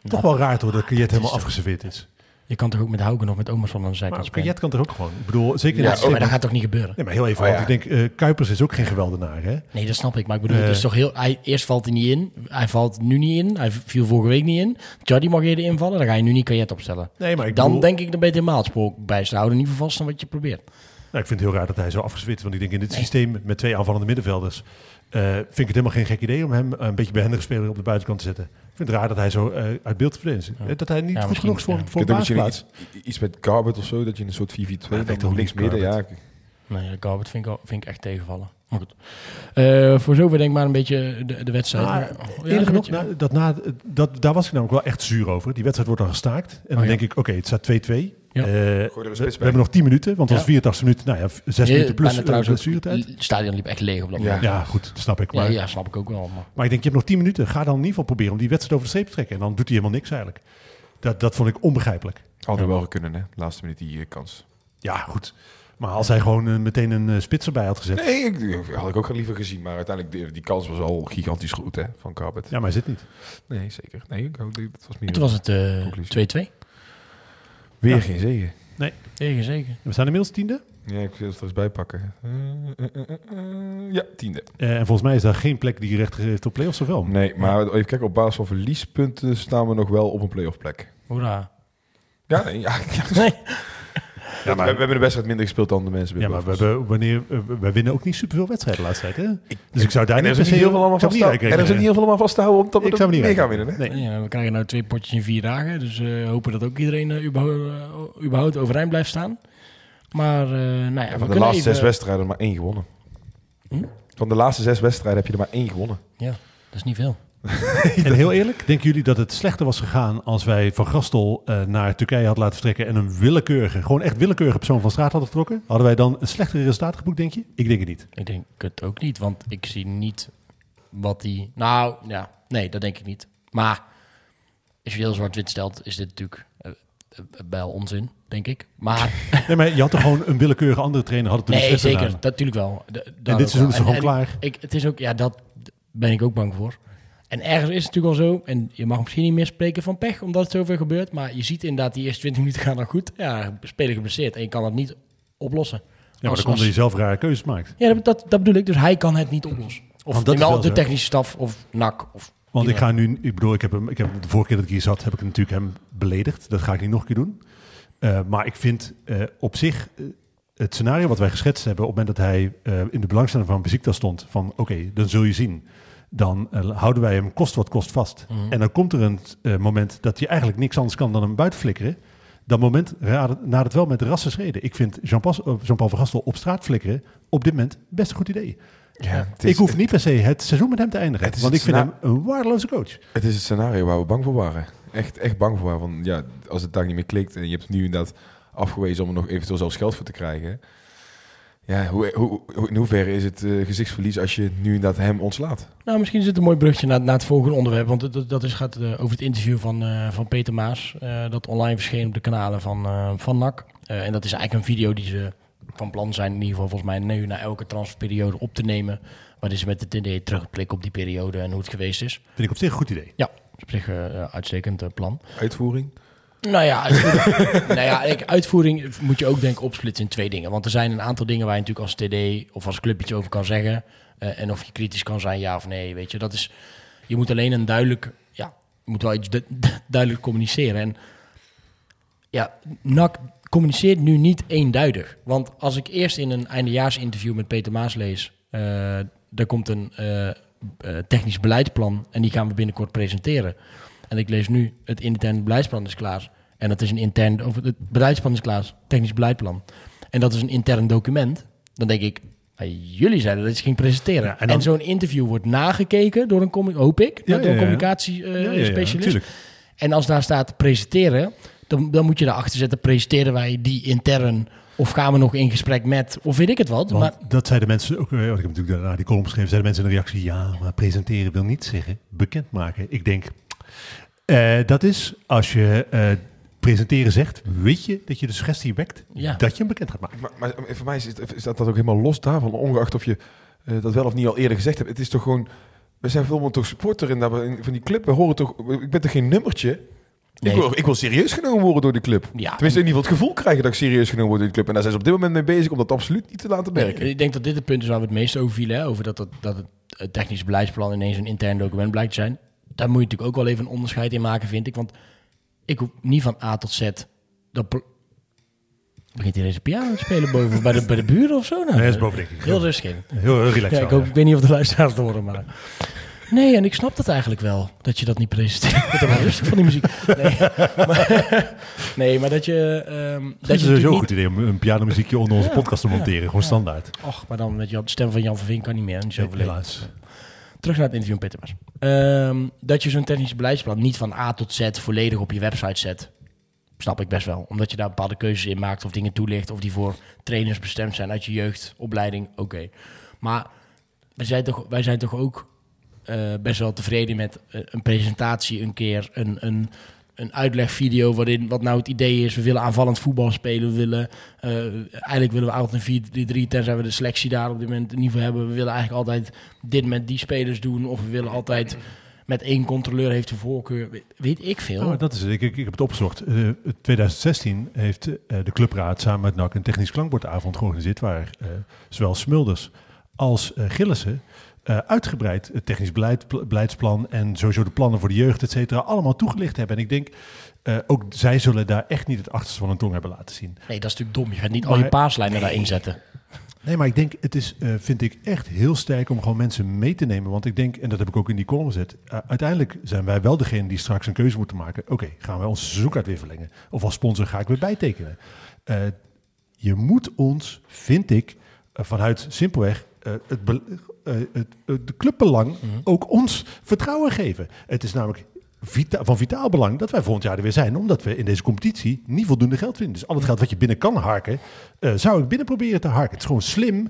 Toch wel raar hoor dat het is helemaal afgeserveerd is. Je kan toch ook met Hauken of met Omas van aan de zijkant Maar spelen? Kajet kan er ook gewoon. Ik bedoel, zeker in Ja, Ja, maar dat gaat toch niet gebeuren? Nee, maar heel even, Oh, want ik denk, eh, Kuipers is ook geen geweldenaar, hè? Nee, dat snap ik. Maar ik bedoel, Eh. het is toch heel... Hij, eerst valt hij niet in. Hij valt nu niet in. Hij viel vorige week niet in. Jody mag eerder invallen. Dan ga je nu niet Kajet opstellen. Nee, maar ik Dan bedoel- denk ik, dan ben je helemaal het spoor bij te houden. Niet voor vast aan wat je probeert. Nou, ik vind het heel raar dat hij zo afgezwit is. Want ik denk in dit systeem met twee aanvallende middenvelders... eh, vind ik het helemaal geen gek idee om hem een beetje behendige speler op de buitenkant te zetten. Ik vind het raar dat hij zo eh, uit beeld te verdedigen is. Eh, Dat hij niet Ja, goed genoeg is voor, ja. voor Ik iets, iets met Garbert of zo, dat je een soort 4-4-2 weet dan links midden. Ja. Nee, Garbert vind ik, vind ik echt tegenvallen. Maar goed. Eh, voor zover denk ik maar een beetje de, de wedstrijd. Maar ja, genoeg, dat na, dat, daar was ik namelijk wel echt zuur over. Die wedstrijd wordt dan gestaakt. En dan Oh, ja. denk ik, oké, het staat 2-2. Ja. Eh, we, hebben nog 10 minuten, want het was Ja. 84 minuten. Nou ja, 6 Ja, minuten plus uh, ook- blessuretijd. Het stadion liep echt leeg op dat Ja. moment. Ja, goed, dat snap ik. Ja, Maar, ja, snap ik ook wel. Maar. maar ik denk, je hebt nog 10 minuten. Ga dan in ieder geval proberen om die wedstrijd over de streep te trekken. En dan doet hij helemaal niks eigenlijk. Dat, dat vond ik onbegrijpelijk. Hadden we wel kunnen, hè? Laatste minuut die eh, kans. Ja, goed. Maar als hij gewoon eh, meteen een eh, spits erbij had gezet. Nee, ik, had ik ook liever gezien. Maar uiteindelijk, die, die kans was al gigantisch goed, hè? Van Garbert. Ja, maar hij zit niet. Nee, zeker. Nee, ik, ook- dat was En meer. toen was het eh, Conclusie. 2-2. Weer Ja. geen zegen. Zeker, zeker. We zijn inmiddels tiende. Ja, ik wil het er eens bij pakken. Ja, tiende. Eh, en volgens mij is daar geen plek die recht heeft op play-offs of wel. Nee, maar even kijken, op basis van verliespunten staan we nog wel op een playoff plek. Hoera. Ja, nee, ja, ja. Nee. Ja, we, we hebben de wedstrijd minder gespeeld dan de mensen bij Ja, maar we, hebben, wanneer, we winnen ook niet superveel wedstrijden de laatste tijd. Hè? dus ik zou daar En er niet per se heel veel allemaal ik zou vast te niet houden. En er is ook niet heel veel allemaal vast te houden omdat we Ik zou er hem niet mee gaan winnen. Hè? Nee. Ja, we krijgen nou twee potjes in vier dagen. Dus eh hopen dat ook iedereen eh, überhaupt, eh, überhaupt overeind blijft staan. Maar, eh nou ja, we van de laatste even- zes wedstrijden maar één gewonnen. Hm? Van de laatste zes wedstrijden heb je er maar één gewonnen. Ja, dat is niet veel. En heel eerlijk, denken jullie dat het slechter was gegaan als wij Van Gastel eh, naar Turkije hadden laten vertrekken en een willekeurige, gewoon echt willekeurige persoon van straat hadden getrokken? Hadden wij dan een slechter resultaat geboekt, denk je? Ik denk het niet. Ik denk het ook niet, want ik zie niet wat die... Nou, ja, nee, dat denk ik niet. Maar als je heel zwart-wit stelt, is dit natuurlijk eh, eh, wel onzin, denk ik. Maar Nee, maar je had toch gewoon een willekeurige andere trainer, had het nee, zeker, dat natuurlijk wel. D- En dit seizoen is wel. En- gewoon en klaar? Ik, het is ook, ja, dat ben ik ook bang voor. En ergens is het natuurlijk al zo, en je mag misschien niet meer spreken van pech, omdat het zoveel gebeurt, maar je ziet inderdaad, die eerste 20 minuten gaan dan goed. Ja, speler geblesseerd en je kan het niet oplossen. Ja, maar dan komt hij zelf rare keuzes maakt. Ja, dat, dat, dat bedoel ik. Dus hij kan het niet oplossen. Of dat wel de zo. technische staf of NAC. Of Want ik ga nu, ik bedoel, ik heb hem, ik heb de vorige keer dat ik hier zat, heb ik natuurlijk hem beledigd. Dat ga ik niet nog een keer doen. Eh, maar ik vind eh, op zich eh, het scenario wat wij geschetst hebben op het moment dat hij in de belangstelling van Bezikta stond, van oké, dan zul je zien. Dan eh, houden wij hem kost wat kost vast. Mhm. En dan komt er een eh, moment dat je eigenlijk niks anders kan dan hem buiten flikkeren. Dat moment raad- nadert wel met rassen schreden. Ik vind Jean-Paul eh, Jean-Paul van Gastel op straat flikkeren op dit moment best een goed idee. Ja, het is, ik hoef niet per se het seizoen met hem te eindigen. Het is Want ik het vind hem een waardeloze coach. Het is het scenario waar we bang voor waren. Echt, echt bang voor waren. Van, ja, als het daar niet meer klikt en je hebt nu inderdaad afgewezen om er nog eventueel zelfs geld voor te krijgen. Ja, hoe, hoe, hoe- in hoeverre is het eh, gezichtsverlies als je nu inderdaad hem ontslaat? Nou, misschien is het een mooi brugje naar, naar het volgende onderwerp. Want dat, dat is, gaat eh, over het interview van, eh, van Peter Maas. eh, dat online verscheen op de kanalen van, eh, van NAC. Eh, en dat is eigenlijk een video die ze van plan zijn, in ieder geval volgens mij, nu naar elke transferperiode op te nemen. Waarin ze met het idee terugblikken op die periode en hoe het geweest is. Vind ik op zich een goed idee. Ja, op zich uitstekend plan. Uitvoering? Nou ja, uitvoering, nou ja uitvoering moet je ook denk ik opsplitsen in twee dingen. Want er zijn een aantal dingen waar je natuurlijk als TD of als club iets over kan zeggen. Eh, en of je kritisch kan zijn, ja of nee. Weet je, dat is, je moet alleen een duidelijk, ja, moet wel iets du- duidelijk communiceren. En ja, NAC communiceert nu niet eenduidig. Want als ik eerst in een eindejaarsinterview met Peter Maas lees, eh er komt een eh, technisch beleidsplan en die gaan we binnenkort presenteren. En ik lees nu, het interne beleidsplan is klaar. En dat is een intern, of het beleidsplan is klaar, technisch beleidsplan. En dat is een intern document. Dan denk ik, hey, jullie zeiden dat je ging presenteren. Ja, en zo'n interview wordt nagekeken door een, hoop ik, Ja, door een communicatiespecialist. En als daar staat presenteren, dan, dan moet je daarachter zetten, presenteren wij die intern of gaan we nog in gesprek met, of weet ik het wat. Want maar dat zeiden mensen ook, eh, want ik heb natuurlijk daarna die column geschreven, zeiden mensen in de reactie, ja, maar presenteren wil niet zeggen bekendmaken. Ik denk, eh, dat is als je eh, presenteren zegt, weet je dat je de suggestie wekt Ja. dat je hem bekend gaat maken. Maar, maar voor mij is, het, is dat, dat ook helemaal los daarvan, ongeacht of je eh, dat wel of niet al eerder gezegd hebt. Het is toch gewoon, we zijn veel toch supporter in, dat we in- van die club. We horen toch, ik ben toch geen nummertje? Nee. Ik, wil, ik wil serieus genomen worden door de club. ja, Tenminste, in ieder geval het gevoel krijgen dat ik serieus genomen word door de club. En daar zijn ze op dit moment mee bezig om dat absoluut niet te laten Nee, merken. ik denk dat dit het punt is waar we het meest over vielen. Hè? Over dat, het, dat het, het technisch beleidsplan ineens een intern document blijkt te zijn. Daar moet je natuurlijk ook wel even een onderscheid in maken, vind ik. Want ik hoef niet van A tot Z... Dat Begint hier deze piano te spelen boven bij de, bij de buren of zo? Nou, Nee, is boven, denk ik. Heel rustig in. Heel, heel relaxed. Ja, ik, hoop, ik weet niet of de luisteraars het horen, maar... Nee, en ik snap dat eigenlijk wel, dat je dat niet presenteert. Ik word rustig van die muziek. Nee, maar, nee, maar dat je... ehm dat is je sowieso een goed idee om een pianomuziekje onder onze Ja, podcast te monteren. Gewoon standaard. Och, maar dan met je de stem van Jan van Vink kan niet meer. Niet zo overleden. Helaas. Terug naar het interview met Peter. Ehm, dat je zo'n technisch beleidsplan niet van A tot Z volledig op je website zet. Snap ik best wel. Omdat je daar bepaalde keuzes in maakt of dingen toelicht. Of die voor trainers bestemd zijn uit je jeugdopleiding. Oké. Maar wij zijn toch, wij zijn toch ook eh, best wel tevreden met eh, een presentatie een keer. Een, een, een uitlegvideo waarin wat nou het idee is. We willen aanvallend voetbal spelen. Willen, eh, eigenlijk willen we altijd een 4-3-3. Tenzij we de selectie daar op dit moment niet voor hebben. We willen eigenlijk altijd dit met die spelers doen. Of we willen altijd met één controleur heeft de voorkeur. Weet, ik veel. Maar dat is. Ik, ik, heb het opgezocht. Eh, 2016 heeft eh, de clubraad samen met NAC een technisch klankbordavond georganiseerd... waar zowel Smulders als Gillissen eh, uitgebreid het technisch beleid, pl- beleidsplan... en sowieso de plannen voor de jeugd, et cetera, allemaal toegelicht hebben. En ik denk, eh, ook zij zullen daar echt niet het achterste van hun tong hebben laten zien. Nee, dat is natuurlijk dom. Je gaat niet al je paaslijnen daarin zetten. Nee, maar ik denk, het is, eh, vind ik echt heel sterk om gewoon mensen mee te nemen. Want ik denk, en dat heb ik ook in die column gezet, uiteindelijk zijn wij wel degene die straks een keuze moeten maken. Oké, gaan wij onze seizoenkaart weer verlengen? Of als sponsor ga ik weer bijtekenen? Je moet ons, vind ik, vanuit simpelweg eh, het, be- eh, het, de clubbelang ook ons vertrouwen geven. Het is namelijk vita- van vitaal belang dat wij volgend jaar er weer zijn, omdat we in deze competitie niet voldoende geld vinden. Dus al het geld wat je binnen kan harken, eh, zou ik binnen proberen te harken. Het is gewoon slim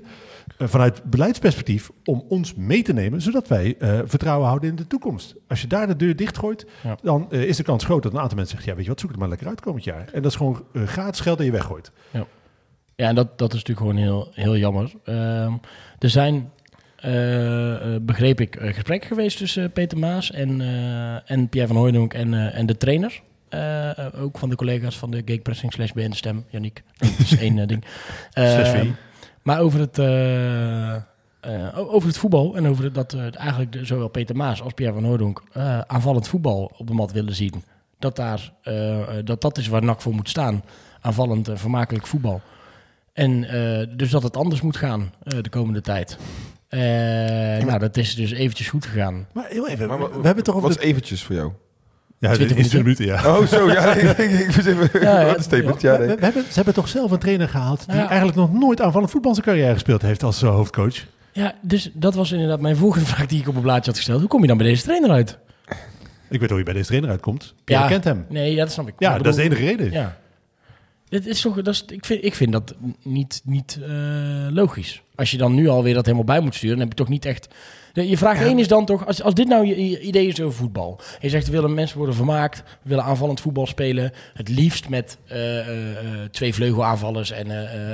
eh, vanuit beleidsperspectief om ons mee te nemen, zodat wij eh, vertrouwen houden in de toekomst. Als je daar de deur dichtgooit, Ja. dan eh, is de kans groot dat een aantal mensen zegt, ja weet je wat, zoek het maar lekker uit komend jaar. En dat is gewoon eh, gratis geld dat je weggooit. Ja, en dat, dat is natuurlijk gewoon heel, heel jammer. Ehm, er zijn, eh, eh, begreep ik, eh, gesprekken geweest tussen Peter Maas en, en Pierre van Hooijdonk en, en de trainer. Ook van de collega's van de Geekpressing slash BN Stem, Yannick. Dat is één ding. Ehm, maar over het, over het voetbal en over dat eigenlijk de- zowel Peter Maas als Pierre van Hooijdonk eh, aanvallend voetbal op de mat willen zien. Dat, daar, dat dat is waar NAC voor moet staan. Aanvallend en vermakelijk voetbal. En eh, dus dat het anders moet gaan eh, de komende tijd. Eh, Nou, dat is dus eventjes goed gegaan. Maar heel even, Maar we, hebben het toch. Wat de- is eventjes voor jou? ja, 20 is 20 minuten, ja. Oh, zo, ja. ik, ik, even... Ja, ja. wat een statement, ja. We, nee. we hebben, ze hebben toch zelf een trainer gehaald die Ja. eigenlijk nog nooit aanvallend voetbal zijn carrière gespeeld heeft als hoofdcoach. Ja, dus dat was inderdaad mijn volgende vraag die ik op een blaadje had gesteld. Hoe kom je dan bij deze trainer uit? Ik weet hoe je bij deze trainer uitkomt. Pierre Ja. kent hem. Nee, ja, dat snap ik. Ja, dat is de enige reden. Ja. Dit is toch, dat is, ik, vind, ik vind dat niet, niet eh, logisch. Als je dan nu alweer dat helemaal bij moet sturen, dan heb je toch niet echt... Je vraag één is dan toch, als, als dit nou je, je idee is over voetbal. En je zegt, we willen mensen worden vermaakt, we willen aanvallend voetbal spelen. Het liefst met eh, eh, twee vleugelaanvallers en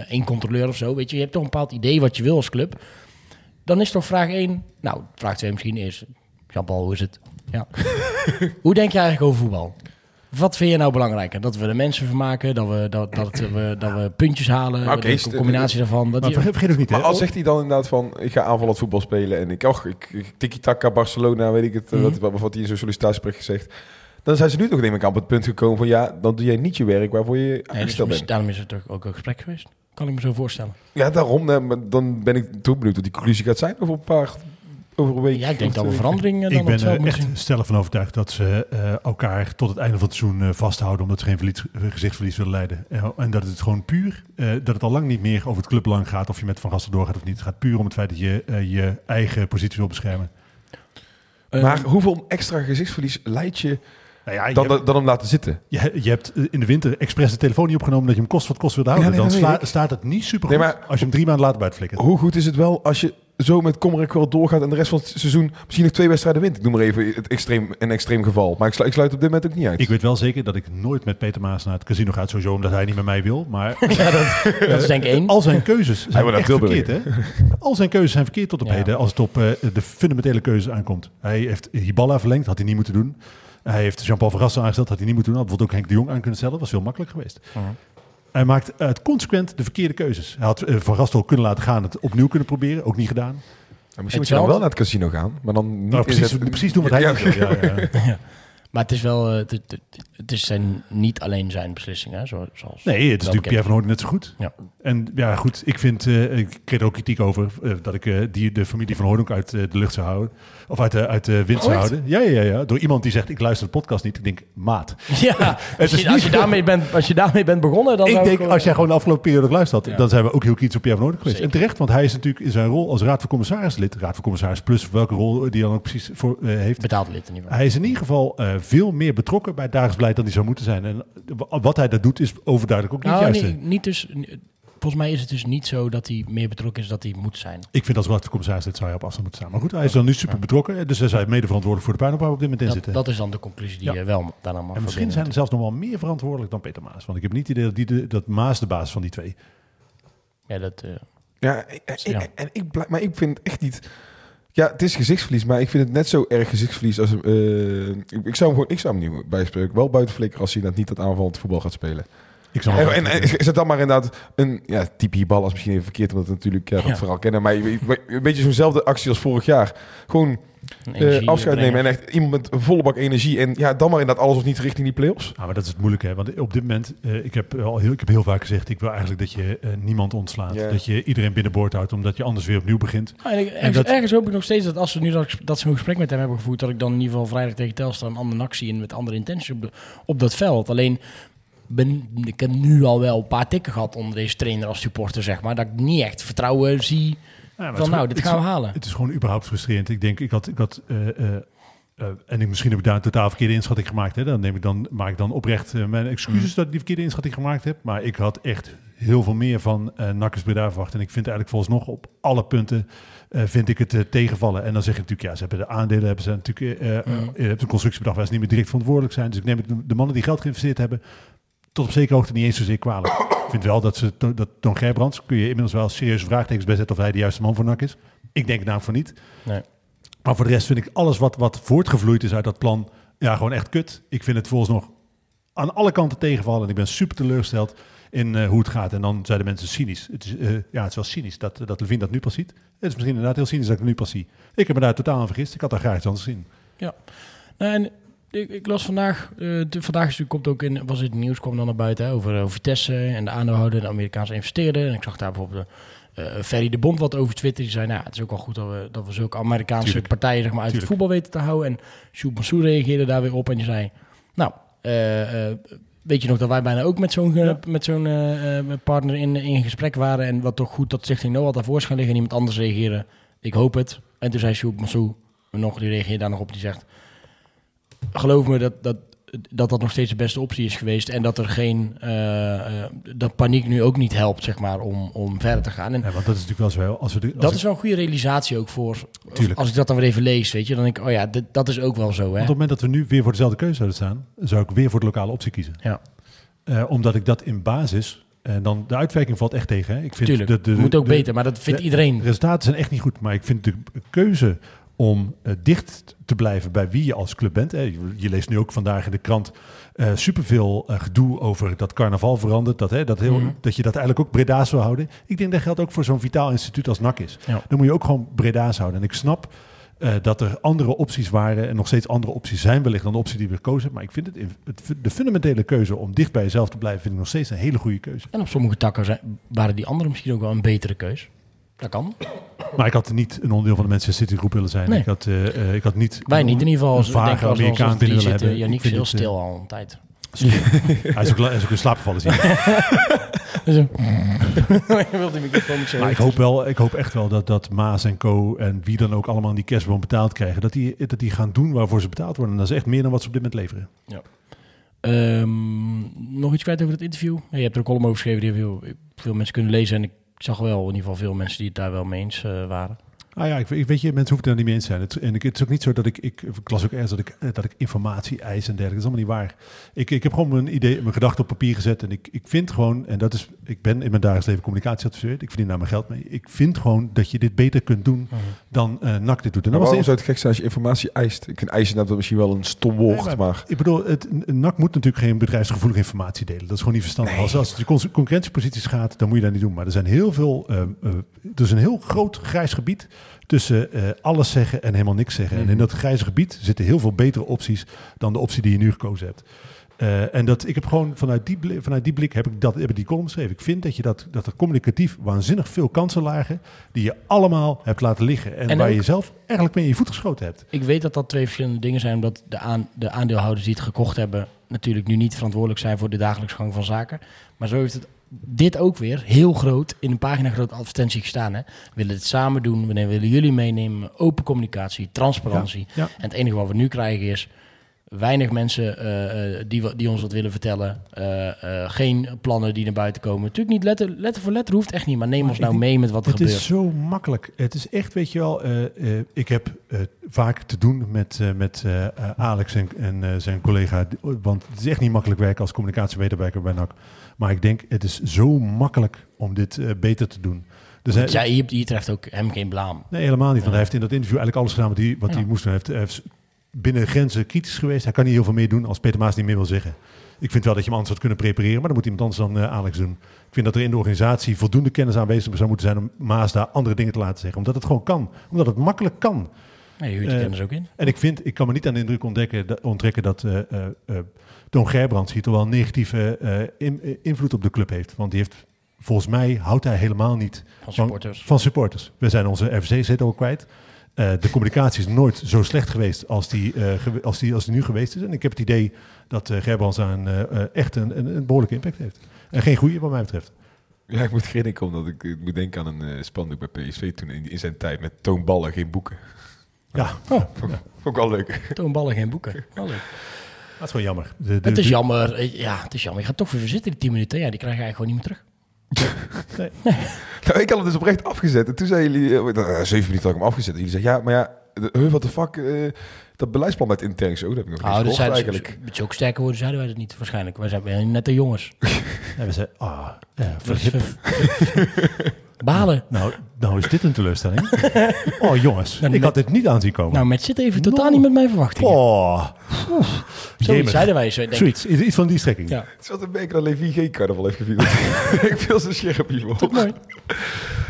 één controleur of zo. Weet je, je hebt toch een bepaald idee wat je wil als club. Dan is toch vraag één, nou, vraag twee misschien is... Jean-Paul, hoe is het? Ja. hoe denk je eigenlijk over voetbal? Wat vind je nou belangrijker? Dat we de mensen vermaken, dat we, dat, dat, we, dat we puntjes halen, oké, de combinatie daarvan. Dat Maar die- vergeet, vergeet ook niet, Maar hè? als zegt hij dan inderdaad van, ik ga aanvallend voetbal spelen en ik, och, ik, ik tiki-taka Barcelona, weet ik het, eh, Mhm. wat, wat, hij in zo'n sollicitatiegesprek gezegd. Dan zijn ze nu toch denk ik aan op het punt gekomen van, ja, dan doe jij niet je werk waarvoor je Nee, dus aangesteld mis- bent. daarom is het toch ook een gesprek geweest. Kan ik me zo voorstellen. Ja, daarom, eh, dan ben ik toch benieuwd wat die conclusie gaat zijn over een paar, over een week. Ja, ik denk dat we veranderingen dan Ik ben er moeten echt zien. stellig van overtuigd dat ze eh, elkaar tot het einde van het seizoen eh, vasthouden. Omdat ze geen verlies, eh, gezichtsverlies willen leiden. Eh, en dat het gewoon puur, eh, dat het al lang niet meer over het clubbelang gaat. Of je met Van Gassel doorgaat of niet. Het gaat puur om het feit dat je eh, je eigen positie wil beschermen. Eh, Maar hoeveel extra gezichtsverlies leid je Nou ja, dan, hebt, dan hem laten zitten? je, je hebt eh, in de winter expres de telefoon niet opgenomen dat je hem kost wat kost wilt houden. Ja, nee, dan sla- staat het niet super Nee, goed maar- als je hem drie maanden later buiten flikkert. Hoe goed is het wel als je zo met kommer en kwel doorgaat en de rest van het seizoen misschien nog twee wedstrijden wint? Ik noem maar even het extreem, een extreem geval. Maar ik, slu- ik sluit op dit moment ook niet uit. Ik weet wel zeker dat ik nooit met Peter Maas naar het casino ga. Sowieso omdat hij niet met mij wil. Maar dat is denk ik één. al zijn keuzes zijn echt verkeerd. Hè? Al zijn keuzes zijn verkeerd tot op Ja. heden. Als het op eh, de fundamentele keuzes aankomt. Hij heeft Hiballa verlengd. Had hij niet moeten doen. Hij heeft Jean-Paul van Gassel aangesteld. Had hij niet moeten doen. Had bijvoorbeeld ook Henk de Jong aan kunnen stellen. was veel makkelijker geweest. Mhm. Hij maakt uit consequent de verkeerde keuzes. Hij had eh, Van Gastel kunnen laten gaan. Het opnieuw kunnen proberen. Ook niet gedaan. Ja, misschien moet je dan wel naar het casino gaan, maar dan niet Nou, precies, precies doen wat hij Ja, wil. Ja, ja. Maar het is wel, eh, het, het, het is zijn, niet alleen zijn beslissingen, zoals... Nee, het is natuurlijk Pierre van Hoorn net zo goed. Ja. En ja, goed, ik vind, eh, ik kreeg er ook kritiek over eh, dat ik die, de familie van Hoorn ook uit de lucht zou houden. Of uit de, uit de wind zou houden. Ja, ja, ja, ja. Door iemand die zegt, ik luister de podcast niet. Ik denk, maat. Ja, als is je, als, je daarmee bent, als je daarmee bent begonnen, dan ik denk, als jij gewoon de afgelopen periode Ja. dan zijn we ook heel kritisch op Pierre van Hoorn geweest. Zeker. En terecht, want hij is natuurlijk in zijn rol als raad van commissarislid, raad van commissaris plus welke rol die dan ook precies voor heeft. Betaald lid in ieder geval. Hij is in ieder geval veel meer betrokken bij het dagelijks beleid dan hij zou moeten zijn. En wa- wat hij daar doet is overduidelijk ook niet Nou, juist. nee, niet dus, volgens mij is het dus niet zo dat hij meer betrokken is dat hij moet zijn. Ik vind als commissaris zou hij op afstand moeten staan. Maar goed, hij is dan nu super betrokken. Dus hij is mede verantwoordelijk voor de we op dit moment in Dat, zitten. dat is dan de conclusie die Ja. je wel daarna mag en misschien zijn er zelfs nog wel meer verantwoordelijk dan Peter Maas. Want ik heb niet het idee dat, die de, dat Maas de baas van die twee. Ja, dat, eh, Ja, ik- Ja. en ik, maar ik vind het echt niet... Ja, het is gezichtsverlies, maar ik vind het net zo erg gezichtsverlies als... eh, ik, zou hem gewoon, ik zou hem niet bijspreken. Wel buiten flikkeren als hij dat niet dat aanvallend voetbal gaat spelen. Ik zou En, en, en is het dan maar inderdaad een ja, type hierbal als misschien even verkeerd, omdat we natuurlijk ja, dat Ja. verhaal kennen. Maar je- je- een beetje zo'nzelfde actie als vorig jaar. Gewoon eh, energie afscheid nemen en echt iemand met een volle bak energie. En ja, dan maar inderdaad alles of niet richting die play-offs. Ah, maar dat is het moeilijke. Hè? Want op dit moment, eh, ik, heb al heel, ik heb heel vaak gezegd, ik wil eigenlijk dat je eh, niemand ontslaat. Dat je iedereen binnenboord houdt, omdat je anders weer opnieuw begint. Ah, en ik- ergens, dat- ergens hoop ik nog steeds dat als we nu dat, dat zo'n gesprek met hem hebben gevoerd, dat ik dan in ieder geval vrijdag tegen Telstar een andere actie in met andere intenties op, de, op dat veld. Alleen ben, ik heb nu al wel een paar tikken gehad onder deze trainer als supporter, zeg maar. Dat ik niet echt vertrouwen zie Ja, van nou, dit gaan we halen. Het is gewoon überhaupt frustrerend. Ik denk, ik had, ik had eh, eh, eh, en ik, misschien heb ik daar een totaal verkeerde inschatting gemaakt. Hè. Dan, neem ik dan maak ik dan oprecht mijn excuses dat ik die verkeerde inschatting gemaakt heb. Maar ik had echt heel veel meer van uh, Nakkers Breda verwacht. En ik vind eigenlijk volgens nog op alle punten vind ik het tegenvallen. En dan zeg je natuurlijk, ja, ze hebben de aandelen, hebben ze natuurlijk je hebt een constructie bedacht waar ze niet meer direct verantwoordelijk zijn. Dus ik neem het de mannen die geld geïnvesteerd hebben, tot op zekere hoogte niet eens zozeer kwalijk. Ik vind wel dat ze dat Toon Gerbrands, kun je inmiddels wel serieuze vraagtekens bij zetten of hij de juiste man voor NAC is. Ik denk namelijk van niet. Nee. Maar voor de rest vind ik alles wat, wat voortgevloeid is uit dat plan, ja, gewoon echt kut. Ik vind het volgens nog aan alle kanten tegenvallen. En ik ben super teleurgesteld in eh, hoe het gaat. En dan zeiden mensen cynisch. Het is, eh, ja, het is wel cynisch dat, dat Levine dat nu pas ziet. Het is misschien inderdaad heel cynisch dat ik het nu pas zie. Ik heb me daar totaal aan vergist. Ik had daar graag iets anders zien. Nou, en ik, ik las vandaag, eh, de, vandaag is, komt ook in, was het nieuws, kwam dan naar buiten hè, over, over Vitesse en de aandeelhouder, de Amerikaanse investeerder. En ik zag daar bijvoorbeeld eh, Ferry de Bond wat over Twitter. Die zei, nou, het is ook wel goed dat we, dat we zulke Amerikaanse Tuurlijk. partijen zeg maar, uit Tuurlijk. het voetbal weten te houden. En Sjoerd Mansour reageerde daar weer op en die zei, nou, eh, eh, weet je nog dat wij bijna ook met zo'n eh, met zo'n eh, eh, partner in, in gesprek waren. En wat toch goed dat Stichting Noah daarvoor is gaan liggen en iemand anders reageren. Ik hoop het. En toen zei Sjoerd Mansour nog, die reageerde daar nog op, die zegt, geloof me dat, dat, dat dat nog steeds de beste optie is geweest. En dat er geen, eh, eh, dat paniek nu ook niet helpt, zeg maar, om, om verder te gaan. En Ja, want dat is natuurlijk wel zo. Als we de, als dat ik- is wel een goede realisatie ook voor, Tuurlijk. als ik dat dan weer even lees, weet je. Dan denk ik, oh ja, dit, dat is ook wel zo, hè. Want op het moment dat we nu weer voor dezelfde keuze zouden staan, zou ik weer voor de lokale optie kiezen. Ja, Eh, omdat ik dat in basis, en dan de uitwerking valt echt tegen. Hè. Ik vind tuurlijk. de, de, Moet ook de- beter, maar dat vindt de- iedereen. De resultaten zijn echt niet goed, maar ik vind de keuze om eh, dicht te blijven bij wie je als club bent. Hè. Je, je leest nu ook vandaag in de krant eh, superveel eh, gedoe over dat carnaval verandert. Dat, hè, dat, heel, Mhm. dat je dat eigenlijk ook Breda's wil houden. Ik denk dat geldt ook voor zo'n vitaal instituut als NAC is. Ja. Dan moet je ook gewoon Breda's houden. En ik snap dat er andere opties waren en nog steeds andere opties zijn wellicht dan de optie die we gekozen hebben. Maar ik vind het, de fundamentele keuze om dicht bij jezelf te blijven, vind ik nog steeds een hele goede keuze. En op sommige takken zijn, waren die anderen misschien ook wel een betere keus. Dat kan. Maar ik had niet een onderdeel van de Manchester City groep willen zijn. Nee. Ik, had, eh, ik had niet Wij niet in ieder geval. een vage Amerikaan binnen willen hebben. Yannick het, eh, stil al een tijd. Hij is ook, hij is ook in slaap gevallen. zie je. Dus, Maar ik hoop, wel, ik hoop echt wel dat, dat Maas en Co. en wie dan ook allemaal die kerstboom betaald krijgen, dat die, dat die gaan doen waarvoor ze betaald worden. En dat is echt meer dan wat ze op dit moment leveren. Ehm, nog iets kwijt over het interview? Ja, je hebt er een column over geschreven die veel, veel mensen kunnen lezen. En ik zag wel in ieder geval veel mensen die het daar wel mee eens eh, waren. Ah ja, ik, weet je, mensen hoeven er niet mee eens te zijn. Het, en ik, het is ook niet zo dat ik, ik, ik las ook ergens dat ik, eh, dat ik informatie eis en dergelijke. Dat is allemaal niet waar. Ik, ik heb gewoon mijn idee, mijn gedachten op papier gezet. En ik, ik vind gewoon, en dat is, ik ben in mijn dagelijks leven communicatieadviseur. Ik verdien daar mijn geld mee. Ik vind gewoon dat je dit beter kunt doen dan eh NAC dit doet. En dat was waarom zou het gek zijn als je informatie eist? Ik vind eisen dat misschien wel een stom woord, Nee, maar... Ik bedoel, het, NAC moet natuurlijk geen bedrijfsgevoelige informatie delen. Dat is gewoon niet verstandig. Als, als het con- concurrentieposities gaat, dan moet je dat niet doen. Maar er zijn heel veel, eh, er is een heel groot grijs gebied tussen eh, alles zeggen en helemaal niks zeggen. En in dat grijze gebied zitten heel veel betere opties dan de optie die je nu gekozen hebt. Eh, en dat ik heb gewoon vanuit die, blik, vanuit die blik heb ik, dat, heb ik die column geschreven. Ik vind dat je dat, dat er communicatief waanzinnig veel kansen lagen die je allemaal hebt laten liggen. En, En waar ook- je zelf eigenlijk mee in je voet geschoten hebt. Ik weet dat dat twee verschillende dingen zijn, omdat de, aan, de aandeelhouders die het gekocht hebben natuurlijk nu niet verantwoordelijk zijn voor de dagelijkse gang van zaken. Maar zo heeft het dit ook weer heel groot in een pagina grote advertentie gestaan. Hè. We willen het samen doen, we willen jullie meenemen, open communicatie, transparantie. Ja. En het enige wat we nu krijgen is weinig mensen eh, die, die ons wat willen vertellen. Eh, geen plannen die naar buiten komen. Natuurlijk niet letter, letter voor letter hoeft echt niet, maar neem ons nou denk- mee met wat er Het gebeurt. is zo makkelijk. Het is echt, weet je wel, ik heb vaak te doen met, met Alex en, en zijn collega. Want het is echt niet makkelijk werken als communicatiemedewerker bij NAC. Maar ik denk, het is zo makkelijk om dit eh, beter te doen. Dus hij, Ja, hier, hier treft ook hem geen blaam. Nee, helemaal niet. Want hij heeft in dat interview eigenlijk alles gedaan wat hij, wat Ja. hij moest doen. Hij heeft, hij heeft binnen grenzen kritisch geweest. Hij kan niet heel veel meer doen als Peter Maas niet meer wil zeggen. Ik vind wel dat je hem anders had kunnen prepareren, maar dan moet iemand anders dan eh, Alex doen. Ik vind dat er in de organisatie voldoende kennis aanwezig zou moeten zijn om Maas daar andere dingen te laten zeggen. Omdat het gewoon kan. Omdat het makkelijk kan. Nee, je huurt de Eh, kennis ook in. En ik vind, ik kan me niet aan de indruk ontdekken, dat- onttrekken dat eh eh eh, Toon Gerbrands hier toch wel een negatieve in- invloed op de club heeft. Want die heeft, volgens mij, houdt hij helemaal niet Van supporters. van supporters. We zijn onze RVC-zetel al kwijt. Eh, de communicatie is nooit zo slecht geweest als die, eh, als, die, als die nu geweest is. En ik heb het idee dat uh, Gerbrands eh, eh, echt een, een, een behoorlijke impact heeft. En geen goede wat mij betreft. Ja, ik moet grinniken omdat ik, ik moet denken aan een spandoek bij PSV toen in, in zijn tijd met toonballen, geen boeken. Ja, Oh, Vond, vond ik wel leuk. toonballen, geen boeken. Wel leuk. dat is gewoon jammer. De, de- Het is de- jammer. Ja, het is jammer. Je gaat toch weer zitten die 10 minuten. Ja, die krijg je eigenlijk gewoon niet meer terug. Nou, ik had het dus oprecht afgezet. En toen zeiden jullie, eh, zeven minuten had ik hem afgezet. En jullie zeiden, ja, maar ja, de- huh, what the fuck, eh, dat beleidsplan met intern zo, dat heb ik nog Nou, niet gehoord zijn eigenlijk. Met zulke sterke woorden zeiden wij dat niet waarschijnlijk. Wij zijn net de jongens. En we zeiden, ah, eh, Balen. Nou, nou is dit een teleurstelling. oh jongens, Nou, ik met- had dit niet aanzien komen. Nou, met zit even totaal No. niet met mijn verwachtingen. oh, Zoiets zeiden wij zo, denk ik. zoiets, iets iets van die strekking. Ja. Het is wat een beetje dat Levi geen carnaval heeft gevierd. ik viel zo scherp hiervoor. Mooi.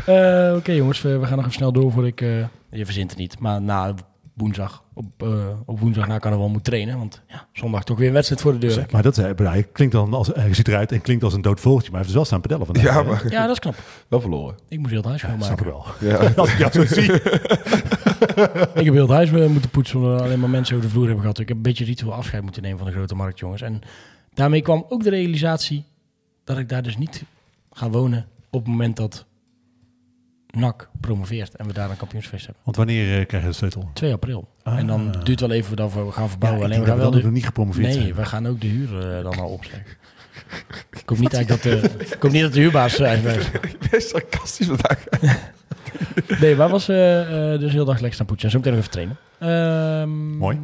Eh, Oké jongens, we, we gaan nog even snel door voor ik... eh, je verzint het niet. Maar na woensdag, op, eh, op woensdag na carnaval moet trainen. Want ja, zondag toch weer een wedstrijd voor de deur. Maar dat eh, hij klinkt dan als, hij ziet eruit en klinkt als een dood vogeltje, maar hij heeft dus wel staan pedellen vandaag. Ja, maar Ja, dat is knap. wel verloren. Ik moest heel het huis Ja, snap ik schoonmaken. wel. Ja. Als ik jou zo zie. Ik heb heel het huis eh, moeten poetsen, omdat alleen maar mensen over de vloer hebben gehad. Ik heb een beetje ritueel afscheid moeten nemen van de grote markt, jongens. En daarmee kwam ook de realisatie dat ik daar dus niet ga wonen op het moment dat NAC promoveert en we daar een kampioensfeest hebben. Want wanneer eh, krijg je de sleutel? 2 april. Ah. En dan duurt het wel even dat we gaan verbouwen. Ja, ik alleen denk we dat gaan wel we de, nog niet gepromoveerd Nee, zijn. we gaan ook de huur eh, dan al opzeggen. ik hoop niet eigenlijk dat de, ik hoop niet dat de huurbaas zijn. Best sarcastisch vandaag. Nee, maar was eh, eh, dus heel dag lekker staan poetsen. En zo meteen nog even trainen. Ehm, Mooi.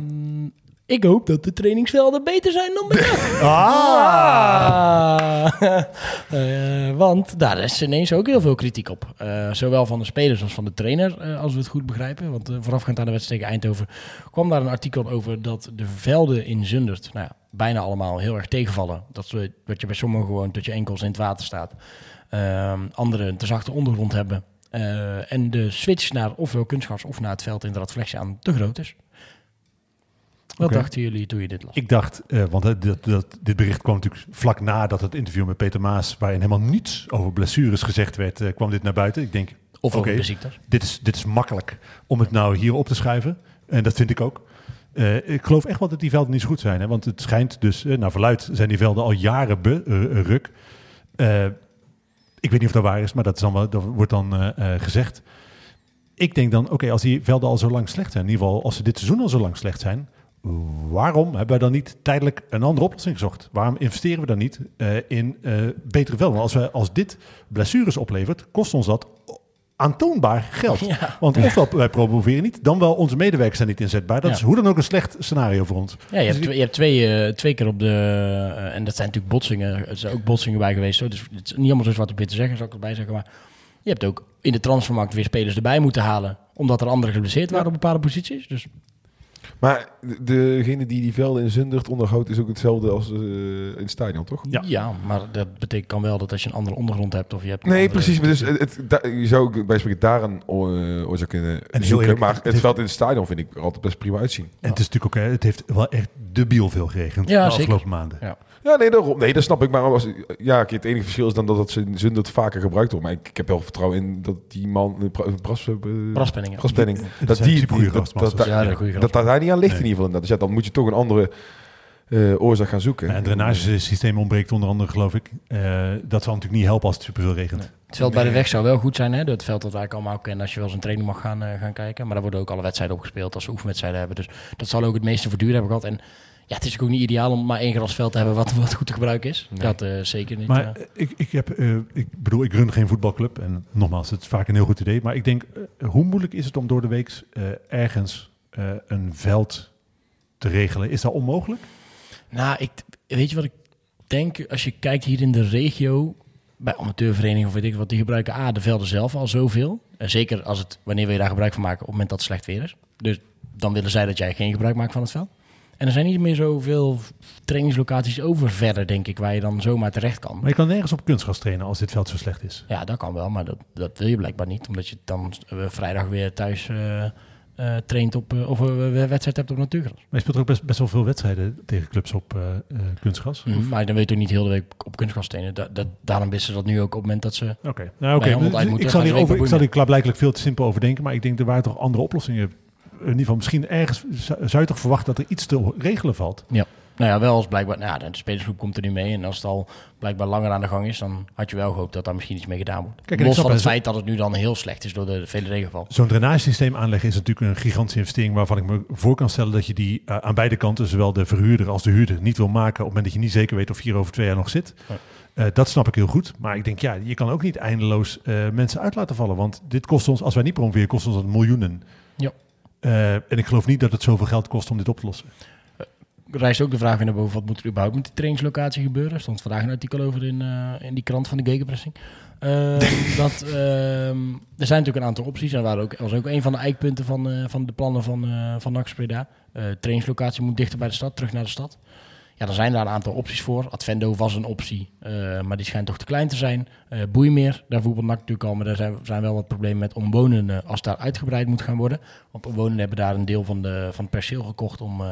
Ik hoop dat de trainingsvelden beter zijn dan bij. Ah! Ah. Eh, want daar is ineens ook heel veel kritiek op. Eh, zowel van de spelers als van de trainer, eh, als we het goed begrijpen. Want voorafgaand aan de wedstrijd tegen Eindhoven kwam daar een artikel over dat de velden in Zundert, nou ja, bijna allemaal heel erg tegenvallen. Dat, we, dat je bij sommigen gewoon tot je enkels in het water staat. Ehm anderen een te zachte ondergrond hebben. En de switch naar ofwel kunstgas of naar het veld in de radflexie aan te groot is. Wat dachten jullie toen je dit las? Ik dacht, eh, want eh, dat, dat, dit bericht kwam natuurlijk vlak nadat het interview met Peter Maas, waarin helemaal niets over blessures gezegd werd, eh, kwam dit naar buiten. Ik denk, Of over de ziektes? dit is, dit is makkelijk om het nou hier op te schrijven. En dat vind ik ook. Eh, ik geloof echt wel dat die velden niet zo goed zijn. Hè? Want het schijnt dus, naar verluid zijn die velden al jaren ruk. Ik weet niet of dat waar is, maar dat, is dan wel, dat wordt dan gezegd. Ik denk dan, oké, als die velden al zo lang slecht zijn, in ieder geval als ze dit seizoen al zo lang slecht zijn, waarom hebben wij dan niet tijdelijk een andere oplossing gezocht? Waarom investeren we dan niet eh, in eh, betere velden? Als, we, als dit blessures oplevert, kost ons dat aantoonbaar geld. Ja. Want ofwel wij promoveren niet, dan wel onze medewerkers zijn niet inzetbaar. Dat Ja. is hoe dan ook een slecht scenario voor ons. Ja, je Dus hebt, twee, je hebt twee, eh, twee keer op de... en dat zijn natuurlijk botsingen. Er zijn ook botsingen bij geweest. Hoor. Dus het is niet allemaal zo zwart op wit te zeggen, zou ik erbij zeggen. Maar je hebt ook in de transfermarkt weer spelers erbij moeten halen. Omdat er anderen geblesseerd waren op bepaalde posities. Dus Maar de- degene die die velden in Zundert onderhoudt is ook hetzelfde als eh, in het stadion, toch? Ja. ja. maar dat betekent kan wel dat als je een andere ondergrond hebt... of je hebt Nee, precies. Maar dus het, het- da- je zou ook bij spreken daar een oor- oorzaak kunnen heel zoeken. eerlijk, maar het veld in het stadion vind ik er altijd best prima uitzien. En het is natuurlijk ook, hè, het heeft wel echt debiel veel geregend Ja, de zeker. afgelopen maanden. Ja. Ja, nee, daarom. Nee, dat snap ik. Maar als, ja, het enige verschil is dan dat het in Zundert vaker gebruikt wordt. Maar ik, ik heb wel vertrouwen in dat die man, eh, Braspenningen. Braspenning, Dat dat die, dat, dat, dat, Ja, de goede dat, dat daar niet aan ligt Nee. in ieder geval. Dus ja, dan moet je toch een andere eh, oorzaak gaan zoeken. Ja, en het drainagesysteem ontbreekt onder andere, geloof ik. Eh, dat zal natuurlijk niet helpen als het superveel regent. Het veld bij de weg zou wel goed zijn, hè? Het veld dat wij eigenlijk allemaal kennen als je wel eens een training mag gaan, eh, gaan kijken. Maar daar worden ook alle wedstrijden opgespeeld als ze oefenwedstrijden hebben. Dus dat zal ook het meeste voor duur hebben gehad. En ja, het is ook niet ideaal om maar één grasveld te hebben wat, wat goed te gebruiken is. Dat eh, zeker niet. Maar ik, ik, heb, eh, ik bedoel, ik run geen voetbalclub. En nogmaals, het is vaak een heel goed idee. Maar ik denk, hoe moeilijk is het om door de week eh, ergens eh, een veld te regelen? Is dat onmogelijk? Nou, ik, weet je wat ik denk? Als je kijkt hier in de regio, bij amateurverenigingen of weet ik wat, die gebruiken A, de velden zelf al zoveel. En zeker als het, wanneer we je daar gebruik van maken, op het moment dat het slecht weer is. Dus dan willen zij dat jij geen gebruik maakt van het veld. En er zijn niet meer zoveel trainingslocaties over verder, denk ik, waar je dan zomaar terecht kan. Maar je kan nergens op kunstgras trainen als dit veld zo slecht is. Ja, dat kan wel, maar dat, dat wil je blijkbaar niet. Omdat je dan eh, vrijdag weer thuis eh, eh, traint op, eh, of een wedstrijd hebt op natuurgras. Maar je speelt ook best, best wel veel wedstrijden tegen clubs op eh, eh, kunstgras. Mhm, Maar dan weet je ook niet heel de week op kunstgras trainen. Da- daarom wisten ze dat nu ook op het moment dat ze... Oké, nou, oké. Uit Dus moeten, ik zal hier over, ik zal hier klaarblijkelijk veel te simpel over denken, maar ik denk er waren toch andere oplossingen. In ieder geval, misschien ergens zou je toch verwachten dat er iets te regelen valt. Nou ja, wel als blijkbaar... Nou ja, de spelersgroep komt er nu mee. En als het al blijkbaar langer aan de gang is... dan had je wel gehoopt dat daar misschien iets mee gedaan wordt. Kijk, Los van het feit dat het nu dan heel slecht is door de vele regenval. Zo'n drainagesysteem aanleggen is natuurlijk een gigantische investering waarvan ik me voor kan stellen dat je die eh, aan beide kanten, zowel de verhuurder als de huurder, niet wil maken op het moment dat je niet zeker weet of je hier over twee jaar nog zit. Ja. Eh, dat snap ik heel goed. Maar ik denk, ja, je kan ook niet eindeloos eh, mensen uit laten vallen. Want dit kost ons, als wij niet promoveren, kost ons dat miljoenen. Ja. En ik geloof niet dat het zoveel geld kost om dit op te lossen. Rijst ook de vraag weer naar boven, wat moet er überhaupt met die trainingslocatie gebeuren? Er stond vandaag een artikel over in, eh, in die krant van de gegenpressing. Ehm, dat, ehm, er zijn natuurlijk een aantal opties. En dat waren ook, was ook een van de eikpunten van, eh, van de plannen van, eh van NAC trainingslocatie moet dichter bij de stad, terug naar de stad. Ja, er zijn daar een aantal opties voor. Advendo was een optie, eh, maar die schijnt toch te klein te zijn. Eh Boeimeer, daar voetbalt NAC natuurlijk al, maar daar zijn, zijn wel wat problemen met omwonenden als daar uitgebreid moet gaan worden. Want omwonenden hebben daar een deel van, de, van het perceel gekocht om eh,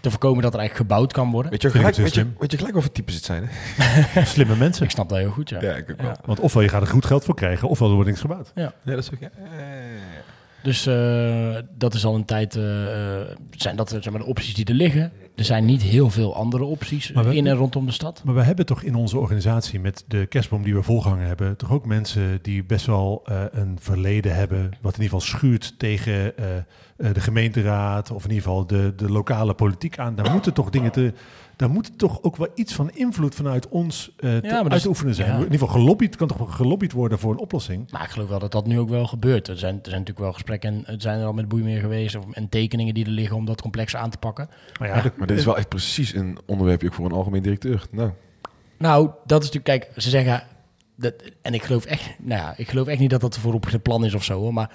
te voorkomen dat er eigenlijk gebouwd kan worden. Weet je, gelijk, weet, je, weet je gelijk wat voor types het zijn, hè? Slimme mensen. Ik snap dat heel goed, ja. Ja, ik ook wel. Ja. Want ofwel je gaat er goed geld voor krijgen, ofwel er wordt niks gebouwd. Ja, dat is ook... Ja. Dus eh, dat is al een tijd, eh, eh, zijn dat zeg maar, de opties die er liggen. Er zijn niet heel veel andere opties we- in en rondom de stad. Maar we hebben toch in onze organisatie met de kerstboom die we volgehangen hebben, toch ook mensen die best wel een verleden hebben, wat in ieder geval schuurt tegen de gemeenteraad of in ieder geval de, de lokale politiek aan. Daar moeten toch dingen te. Daar moet toch ook wel iets van invloed vanuit ons eh te is- uitoefenen zijn. ja. In ieder geval gelobbyd, kan toch wel gelobbyd worden voor een oplossing. Maar ik geloof wel dat dat nu ook wel gebeurt. Er zijn, er zijn natuurlijk wel gesprekken en het zijn er al met Boeimeer geweest. Of, en tekeningen die er liggen om dat complex aan te pakken. Maar ja, Maar dit is wel echt precies een onderwerpje ook voor een algemeen directeur. Nou, Nou, dat is natuurlijk, kijk, ze zeggen, dat, en ik geloof echt, nou ja, ik geloof echt niet dat dat voorop het plan is of zo, hoor, maar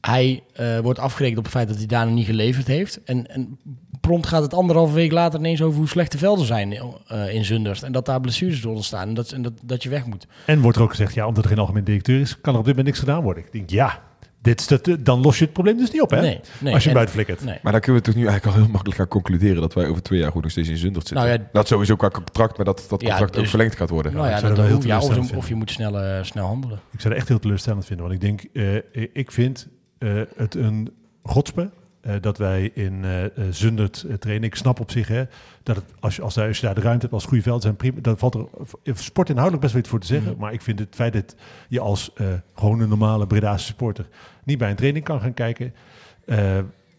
hij eh, wordt afgerekend op het feit dat hij daar nog niet geleverd heeft. En, en prompt gaat het anderhalve week later ineens over hoe slecht de velden zijn eh, in Zundert. En dat daar blessures door ontstaan en, dat, en dat, dat je weg moet. En wordt er ook gezegd, ja, omdat er geen algemeen directeur is, kan er op dit moment niks gedaan worden. Ik denk, ja, dit is dat, dan los je het probleem dus niet op, hè? Nee, nee. Als je buiten flikkert. Nee. maar dan kunnen we toch nu eigenlijk al heel makkelijk gaan concluderen dat wij over twee jaar goed nog steeds in Zundert zitten. Nou ja, dat sowieso qua contract, maar dat dat Ja, contract ook dus- verlengd gaat worden. Nou ja, dat, dat heel ja of, je moet snel, eh, snel handelen. Ik zou dat echt heel teleurstellend vinden. Want ik denk, eh, ik vind eh, het een godspe eh, dat wij in eh, eh, Zundert trainen. Ik snap op zich hè, dat het, als, je, als, daar, als je daar de ruimte hebt als goede veld zijn, prima. Dan valt er sportinhoudelijk best wel iets voor te zeggen. Mhm. Maar ik vind het feit dat je als eh, gewoon een normale Bredaanse supporter niet bij een training kan gaan kijken,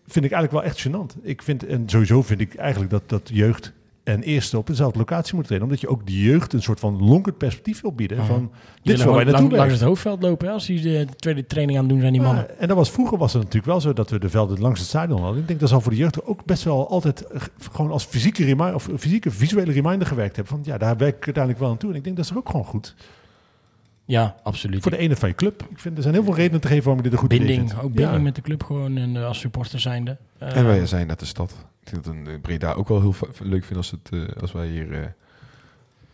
vind ik eigenlijk wel echt gênant. Ik vind, en sowieso vind ik eigenlijk dat, dat jeugd en eerste op dezelfde locatie moeten trainen. Omdat je ook die jeugd een soort van lonkend perspectief wil bieden. Van, dit is waar wij lang- naartoe langs het hoofdveld lopen hè, als die de tweede training aan het doen zijn, die mannen. Ja, en dat was, vroeger was het natuurlijk wel zo dat we de velden langs het stadion hadden. Ik denk dat zal voor de jeugd ook best wel altijd eh, gewoon als fysieke, reminder, of fysieke visuele reminder gewerkt hebben. Van ja, daar werk ik uiteindelijk wel aan toe. En ik denk dat is ook gewoon goed. Ja, absoluut. Voor de ene van je club. Ik vind er zijn heel veel redenen te geven waarom ik dit een goed idee binding, vind. ook binding Ja. met de club gewoon en eh, als supporter zijnde. Eh, En wij zijn net de stad. Ik denk dat een eh, Breda ook wel heel leuk vindt als, het, eh, als wij hier, eh,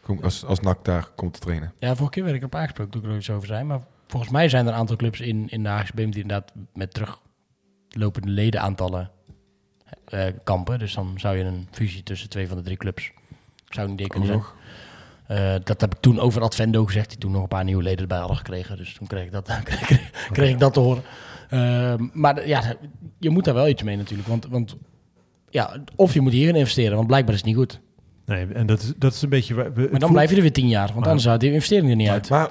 kom- als, als NAC daar komt te trainen. Ja, vorige keer werd ik erop aangesproken toen ik er iets over zei. Maar volgens mij zijn er een aantal clubs in, in de Haagse BEM die inderdaad met teruglopende ledenaantallen eh, kampen. Dus dan zou je een fusie tussen twee van de drie clubs zou een idee kunnen zijn. Eh, dat heb ik toen over Advendo gezegd, die toen nog een paar nieuwe leden erbij hadden gekregen. Dus toen kreeg ik dat, kreeg, kreeg ik dat te horen. Eh, maar ja, je moet daar wel iets mee natuurlijk. Want, want ja, of je moet hierin investeren, want blijkbaar is het niet goed. Nee, en dat is, dat is een beetje... waar we- het Maar dan voelt- blijf je er weer tien jaar, want Maar- anders zou die investering er niet uit. Maar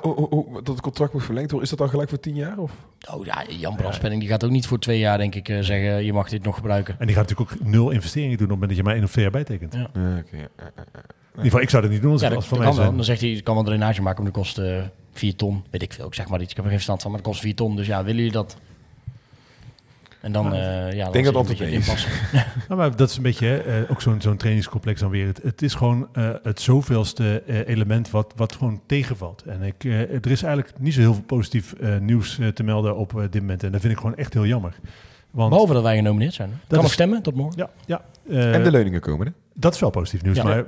dat het contract moet verlengd worden, is dat dan gelijk voor tien jaar? Of? Oh ja, Jan Braspenning die gaat ook niet voor twee jaar denk ik eh, zeggen, je mag dit nog gebruiken. En die gaat natuurlijk ook nul investeringen doen op het moment dat je maar één of twee jaar bijtekent. Ja. Ja, ieder geval, ik zou dat niet doen als, Ja, als dat, van mij kan wel. zijn. Dan zegt hij, ik kan wel drainage maken, maar dat kost eh 4 ton. Weet ik veel, ik zeg maar iets. Ik heb er geen verstand van, maar dat kost 4 ton. Dus ja, willen jullie dat? En dan, eh ja, dan denk zit dat een dat beetje het is. inpassen. Nou, maar dat is een beetje hè, eh, ook zo'n zo'n trainingscomplex dan weer. Het, het is gewoon eh, het zoveelste eh, element wat, wat gewoon tegenvalt. En ik, eh, er is eigenlijk niet zo heel veel positief eh, nieuws eh, te melden op eh, dit moment. En dat vind ik gewoon echt heel jammer. Want, Behalve dat wij genomineerd zijn. hè. Kan nog stemmen tot morgen. ja, ja, eh, En de leuningen komen, hè? dat is wel positief nieuws. Ja. Maar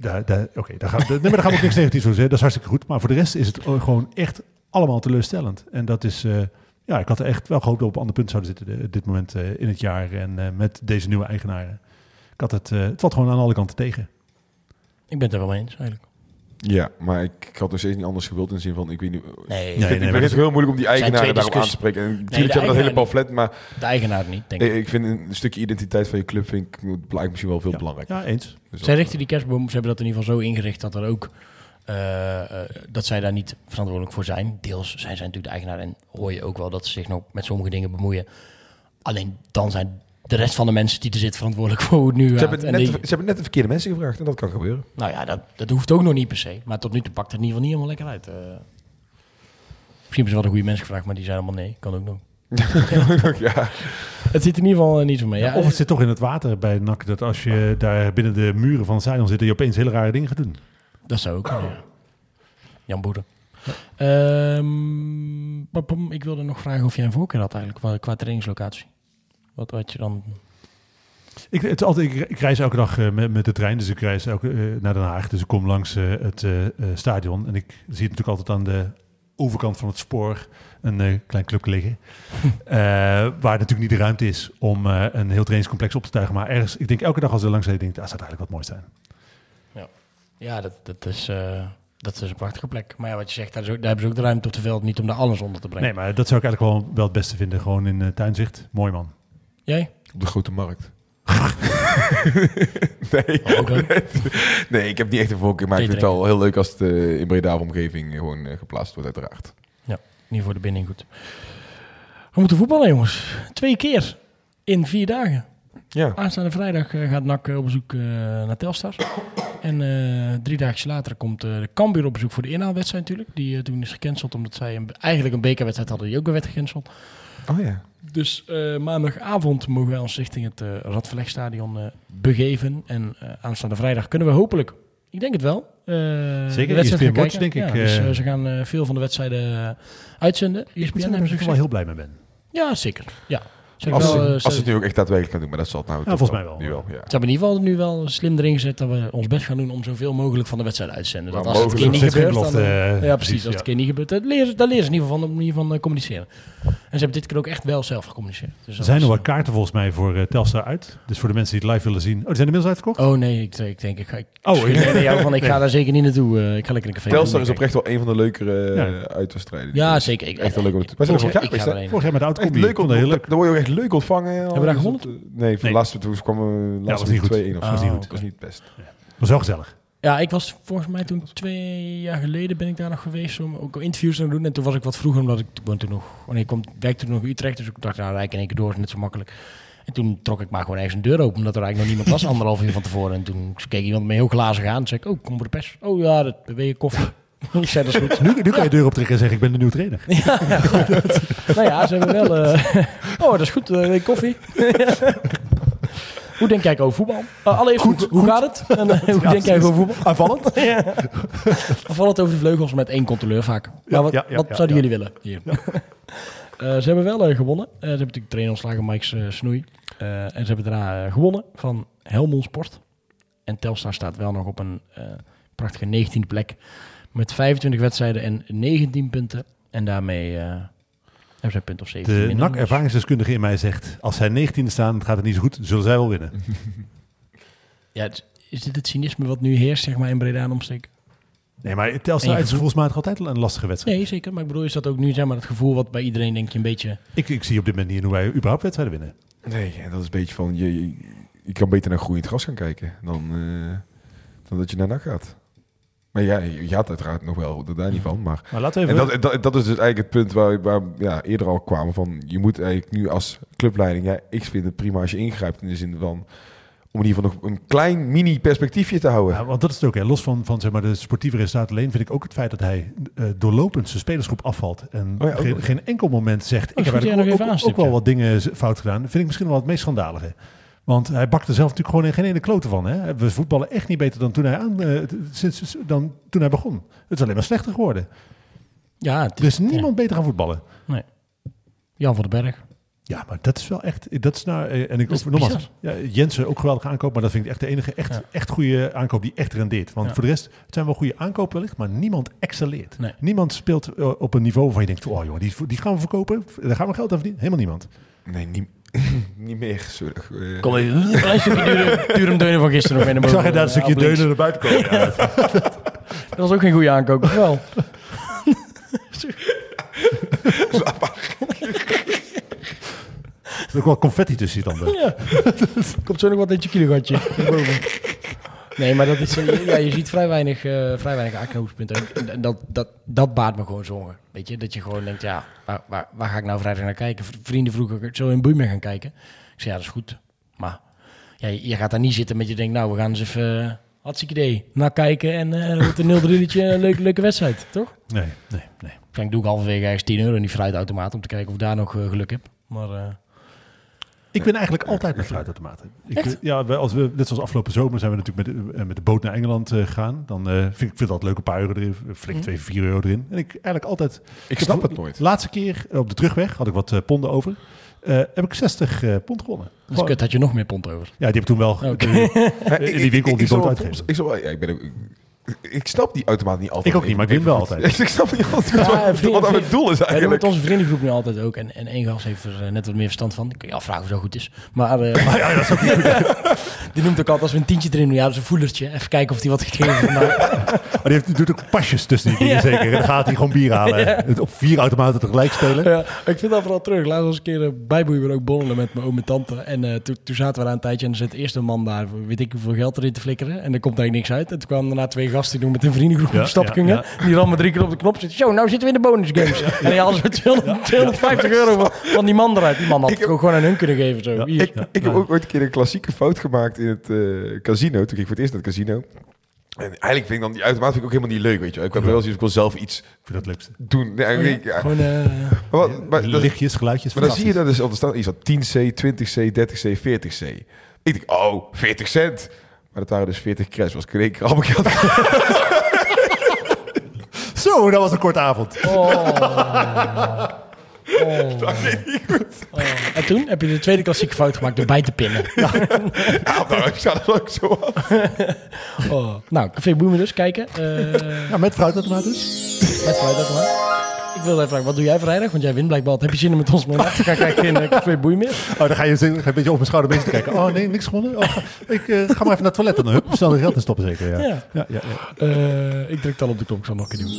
daar, daar, oké, daar, gaan, nee, maar daar gaan we ook niks negatiefs over zeggen. Dat is hartstikke goed. Maar voor de rest is het gewoon echt allemaal teleurstellend. En dat is... eh, ja, ik had er echt wel gehoopt dat we op een ander punt zouden zitten de- dit moment eh, in het jaar. En eh, met deze nieuwe eigenaren. Ik had het, eh, het valt gewoon aan alle kanten tegen. Ik ben het er wel eens eigenlijk. Ja, maar ik, ik had nog steeds niet anders gewild in de zin van, ik weet niet... Nee, Nee, ik nee, vind het heel moeilijk om die eigenaren daarop aan te spreken. En natuurlijk de hebben dat hele pamflet, maar de eigenaar niet, denk ik. ik, vind een stukje identiteit van je club vind ik, blijkt misschien wel veel Ja. belangrijker. Ja, eens. Dus Zij richten die kerstboom, ze hebben dat in ieder geval zo ingericht dat er ook eh, eh, dat zij daar niet verantwoordelijk voor zijn. Deels zijn zij natuurlijk de eigenaar en hoor je ook wel dat ze zich nog met sommige dingen bemoeien. Alleen dan zijn de rest van de mensen die er zitten verantwoordelijk voor hoe het nu Ze gaat. hebben, En net, die- ze hebben net de verkeerde mensen gevraagd en dat kan gebeuren. nou ja, dat, dat hoeft ook nog niet per se. Maar tot nu toe pakt het in ieder geval niet helemaal lekker uit. eh. misschien hebben ze wel de goede mensen gevraagd, maar die zijn allemaal nee. Kan ook nog. ja. Het zit in ieder geval eh, niet mee. Ja, of het zit toch in het water bij NAC dat als je daar binnen de muren van het stadion zit, dat je opeens hele rare dingen gaat doen. Dat zou ook kunnen, ja. Jan Boeren. Ehm, ik wilde nog vragen of jij een voorkeur had eigenlijk qua, qua trainingslocatie. Wat, wat je dan... Ik, het, altijd, ik, ik reis elke dag eh, met, met de trein, dus ik reis elke, eh, naar Den Haag. Dus ik kom langs eh, het stadion. En ik zie het natuurlijk altijd aan de overkant van het spoor een klein clubje liggen. Waar natuurlijk niet de ruimte is om een heel trainingscomplex op te tuigen. Maar ergens, ik denk elke dag als ik er langs denk ik, daar zou het eigenlijk wat mooi zijn. Ja, dat, dat, is, dat is een prachtige plek. Maar ja, wat je zegt, daar, is ook, daar hebben ze ook de ruimte op de veld niet om daar alles onder te brengen. Nee, maar dat zou ik eigenlijk wel, wel het beste vinden. Gewoon in tuinzicht. Mooi man. Jij? Op de grote markt. nee. Oh, nee, ik heb niet echt een voorkeur, maar ik vind het wel heel leuk als het eh, in Breda omgeving gewoon eh, geplaatst wordt, uiteraard. Niet voor de binding goed. We moeten voetballen, jongens. Twee keer in vier dagen. Ja. Aanstaande vrijdag eh, gaat NAC op bezoek eh, naar Telstar. En eh, drie dagen later komt eh, de Cambuur op bezoek voor de inhaalwedstrijd natuurlijk. Die eh, toen is gecanceld omdat zij een, eigenlijk een bekerwedstrijd hadden die ook weer werd gecanceld. Oh ja. Dus eh, maandagavond mogen wij ons richting het uh, Radverlegstadion eh, begeven. En aanstaande vrijdag kunnen we hopelijk, ik denk het wel, Zeker, de ESPN Watch, denk ik, Ja, dus ze gaan veel van de wedstrijden uitzenden. Ik ESPN ik er wel heel blij mee ben. Ja, zeker. Ja. Als, ze, eh, als ze het nu ook echt daadwerkelijk kan doen, maar dat zal het nou Ja, volgens mij wel. Nu wel, ja. ze hebben in ieder geval nu wel slim erin gezet dat we ons best gaan doen om zoveel mogelijk van de wedstrijd uit te zenden. Dat als het een keer niet gebeurt, dan, ja, precies. precies, Als het een keer niet gebeurt, dat leren, ze- daar leren ze in ieder geval van, de manier van eh, communiceren. En ze hebben dit keer ook echt wel zelf gecommuniceerd. Dus Er dat zijn nog wat kaarten volgens mij voor eh, Telstar uit. Dus voor de mensen die het live willen zien. Oh, die zijn inmiddels uitverkocht? Oh nee, ik, ik denk, ik ga... Ik, Oh, ik- jou van, ik ga daar zeker niet naartoe. ik ga lekker in een café. Telstar is oprecht wel een van de leukere Ja. uitwedstrijden. Ja, zeker. Ik, Echt wel leuk om te-. Vorig jaar met de Echt autocombi. leuk, om, dat heel daar leuk. daar word je ook echt leuk ontvangen. Hebben we daar gewonnen? eh, Nee, voor Nee. de laatste toen kwam we was laatste niet goed. 2-1 of zo. Ah, Dat was niet goed. Dat was niet best. was wel gezellig. Ja, ik was volgens mij toen twee jaar geleden ben ik daar nog geweest om ook interviews te doen. En toen was ik wat vroeger, omdat ik toen nog, wanneer ik kom, werkte toen nog in Utrecht, dus ik dacht, nou, rijk in één keer door, is net zo makkelijk. En toen trok ik maar gewoon ergens een deur open, omdat er eigenlijk nog niemand was, anderhalf uur van tevoren. En toen keek iemand me heel glazig aan en zei ik, oh, kom voor de pers. Oh ja, dat ben je koffie. ik zei, dat is goed. Nu, nu kan je deur optrekken en zeggen, ik ben de nieuwe trainer. nou ja, ze hebben wel, eh, oh, dat is goed, je koffie. hoe denk jij over voetbal? Uh, allereerst, hoe, hoe gaat het? En, hoe denk jij over voetbal? Aanvallend? Ja. Het over de vleugels met één controleur vaak. Maar wat, ja, ja, wat ja, zouden ja. jullie willen hier? Ze hebben wel gewonnen. Ze hebben natuurlijk trainer ontslagen Mike Snoei. En ze hebben daarna gewonnen van Helmond Sport. En Telstar staat wel nog op een prachtige 19e plek. Met 25 wedstrijden en 19 punten. En daarmee eh, hebben een punt of 17 De NAC-ervaringsdeskundige in mij zegt, als zij 19e staan, gaat het niet zo goed, zullen zij wel winnen. Ja, het- is dit het cynisme wat nu heerst zeg maar, in Breda en omsteken? Nee, maar je uit is gevoel- volgens mij altijd een lastige wedstrijd. Nee, zeker. Maar ik bedoel, is dat ook nu zeg maar, het gevoel wat bij iedereen denk je een beetje... Ik, ik zie op dit moment niet hoe wij überhaupt wedstrijden winnen. Nee, en dat is een beetje van, je, je, je kan beter naar groeiend gras gaan kijken dan, eh, dan dat je naar NAC gaat. Maar ja, je gaat uiteraard nog wel, daar niet van. Maar Maar laten we even... en dat, dat, dat is dus eigenlijk het punt waar, waar ja, eerder al kwamen van, je moet eigenlijk nu als clubleiding, ja, ik vind het prima als je ingrijpt in de zin van, om in ieder geval nog een klein mini perspectiefje te houden. Ja, want dat is het ook. Hè. Los van, van zeg maar, de sportieve resultaten alleen vind ik ook het feit dat hij eh, doorlopend zijn spelersgroep afvalt. En Oh ja, geen, enkel moment zegt, ik goed heb eigenlijk ook, ook, ook wel wat dingen fout gedaan. Dat vind ik misschien wel het meest schandalige. Want hij bakte zelf natuurlijk gewoon in geen ene klote van. Hè. We voetballen echt niet beter dan toen hij, aan, eh, sinds, dan toen hij begon. Het is alleen maar slechter geworden. Ja, Er is niemand beter gaan voetballen. Nee. Jan van den Berg. Ja, maar dat is wel echt. Dat is nou. eh, En ik Dat is ook nogmaals. Ja, Jensen ook geweldige aankoop, maar dat vind ik echt de enige echt, Ja. echt goede aankoop die echt rendeert. Want Ja. voor de rest het zijn wel goede aankopen wellicht, maar niemand excelleert. Nee. Niemand speelt eh, op een niveau waarvan je denkt, oh jongen, die, die gaan we verkopen, daar gaan we geld aan verdienen. Helemaal niemand. Nee, niet, niet meer. Sorry. Kom even. Een stukje durum deunen van gisteren nog naar Ik boven. zag je daar een stukje deunen naar buiten komen. Ja, dat- was ook geen goede aankoop. Wel. er is ook wel confetti tussen die tanden. Ja. Komt zo nog wat in je kilogatje. Nee, maar dat is, eh, ja, je ziet vrij weinig, eh, vrij weinig aanknopingspunten. En- dat, dat, dat baart me gewoon zorgen. Weet je, dat je gewoon denkt, ja, waar, waar, waar ga ik nou vrijdag naar kijken? Vrienden vroegen, zo in Boemer gaan kijken. Ik zei, ja, dat is goed. Maar ja, je je gaat daar niet zitten met je denkt, nou, we gaan eens even, uh, hartstikke idee, naar kijken. En wordt een 0 3 een leuke, leuke wedstrijd, toch? Nee, nee, nee. Doe ik halverwege ergens 10 euro in die fruitautomaat om te kijken of ik daar nog geluk heb. Maar Ik ben eigenlijk altijd met fruitautomaten. Ik, eh, ja, als we, net zoals afgelopen zomer zijn we natuurlijk met de, eh, met de boot naar Engeland eh, gegaan. Dan eh, vind ik vind dat leuk een paar euro erin, flink Mhm. 2, 4 euro erin. En ik eigenlijk altijd ik snap het nooit. Laatste keer op de terugweg had ik wat ponden over. eh, heb ik 60 eh, pond gewonnen. Dus Gewoon- kut, had je nog meer pond over. Ja, die heb ik toen wel Oké. in die winkel die boot uitgegeven. Ik, ik, ben, ook- ik snap die automaat niet altijd. Ik ook niet, maar ik win wel altijd. ik snap niet altijd Ja, wat, vriend- wat nou het doel is Wij doen eigenlijk. met onze vriendengroep nu altijd ook. En, en één gast heeft er eh, net wat meer verstand van. Ik kan je afvragen of zo goed is. Maar eh, die noemt ook altijd als we een tientje erin doen. Ja, dat is een voelertje. Even kijken of die wat gegeven heeft. Maar die heeft, doet ook pasjes tussen die dingen zeker. En dan gaat hij gewoon bier halen. Het Op vier automaten tegelijk spelen. Ja, ik vind dat vooral terug. Laatst was een keer uh, bijboeien ook borrelen met mijn oom en tante. En eh, toen, toen zaten we daar een tijdje en er zit eerst een man daar, weet ik hoeveel geld erin te flikkeren. En er komt eigenlijk niks uit. En toen kwamen daarna twee gasten die doen met een vriendengroep Ja, op stap ja, kunnen. ja. Die rammen drie keer op de knop zitten. Zo, nou zitten we in de bonus games. En die hadden zo 200, 250 euro van, van die man eruit. Die man had Ik ook gewoon aan hun kunnen geven. Zo. Ja. Hier. Ik, ik heb ook ooit een keer een klassieke fout gemaakt in het eh, casino. Toen ging ik voor het eerst naar het casino. En eigenlijk vind ik dan die automaat vind ik ook helemaal niet leuk, weet je. wel. Ik heb wel eens, ik wil zelf iets Ik vind dat leukste. doen. Nee, Oh ja, ik- ja. Gewoon, eh, Maar, wat- maar, Lichtjes, geluidjes. maar dan zie je dat dus op de stand iets van 10c, 20c, 30c, 40c. Ik denk, oh, 40 cent. Maar dat waren dus 40 crash. Was ik in één keer allemaal geld Zo, dat was een korte avond. oh. Oh. Oh. En toen heb je de tweede klassieke fout gemaakt door bij te pinnen. Ja, nou, ik sta er ook zo af. Oh. Nou, Café Boemen dus, kijken. Eh Ja, met fruitautomaat dus. met fruit dat maar. Ik wilde even vragen, wat doe jij vrijdag? Want jij wint blijkbaar. altijd. Heb je zin om met ons mee naar te gaan kijken in uh, Café Boeimeer? Oh, dan ga je, zin- ga je een beetje over mijn schouder bezig kijken. Oh nee, niks gewonnen. Oh, ga, ik eh, ga maar even naar het toilet. En dan hup, snel er geld in stoppen zeker. Ja. Ja. Ja, ja, ja. Eh, ik druk dan op de knop, ik zal nog een keer doen.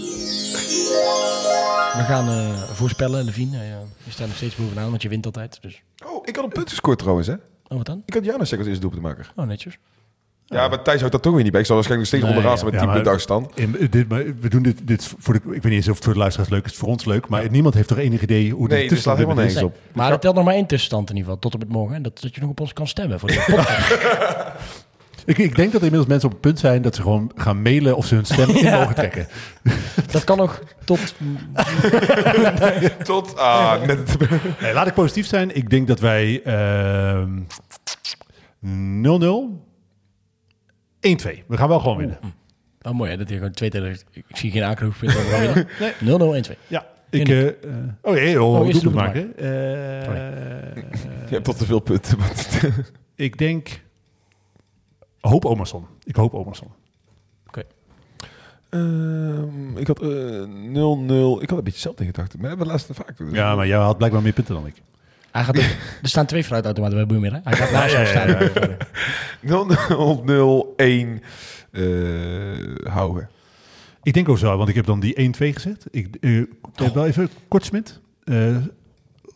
We gaan eh, voorspellen, Levine. eh, je staat nog steeds bovenaan, want je wint altijd. Dus. Oh, ik had een punt gescoord trouwens, hè. Oh, wat dan? Ik had Janus als eerste doelpuntmaker. Oh, netjes. Ja, maar Thijs houdt dat toch weer niet bij. Ik zal waarschijnlijk nog steeds Nee, onderaan staan met ja. 10 Ja, punten. In, dit, maar we doen dit, dit voor de, ik weet niet eens of het voor de luisteraars leuk is. Voor ons leuk. Maar niemand heeft toch enig idee hoe Nee, de er staat helemaal is. nergens op. Maar er telt nog maar één tussenstand in ieder geval, tot op het morgen. En dat, dat je nog op ons kan stemmen voor de podcast. Ik, ik denk dat er inmiddels mensen op het punt zijn dat ze gewoon gaan mailen of ze hun stem in Ja. mogen trekken. dat kan nog tot... Tot, ah, net het... Nee, laat ik positief zijn. Ik denk dat wij ehm 0-0, 1-2. We gaan wel gewoon winnen. Oh, mooi hè, dat je gewoon twee tegen... Ik zie geen aanknopingspunt. over winnen. 0-0, 1-2. Ja. Ik, eh eh, oh nee, oh, Oh, oh doelpunt maken. Eh, Je hebt tot te veel punten. maar- ik denk... Hoop Omerson. Ik hoop Omerson. Ehm, ik had eh, 0-0. Ik had een beetje zelf in gedachten. Maar we hebben laatst vaak. Ja, maar jij had blijkbaar meer punten dan ik. Hij gaat ook, er staan twee fruitautomaten bij Boemer, hè? Hij gaat naast Ja, hem ja, ja, staan. 0-0, 0-1 eh, houden. Ik denk ook zo, want ik heb dan die 1-2 gezet. Ik heb wel even kort Smit. eh,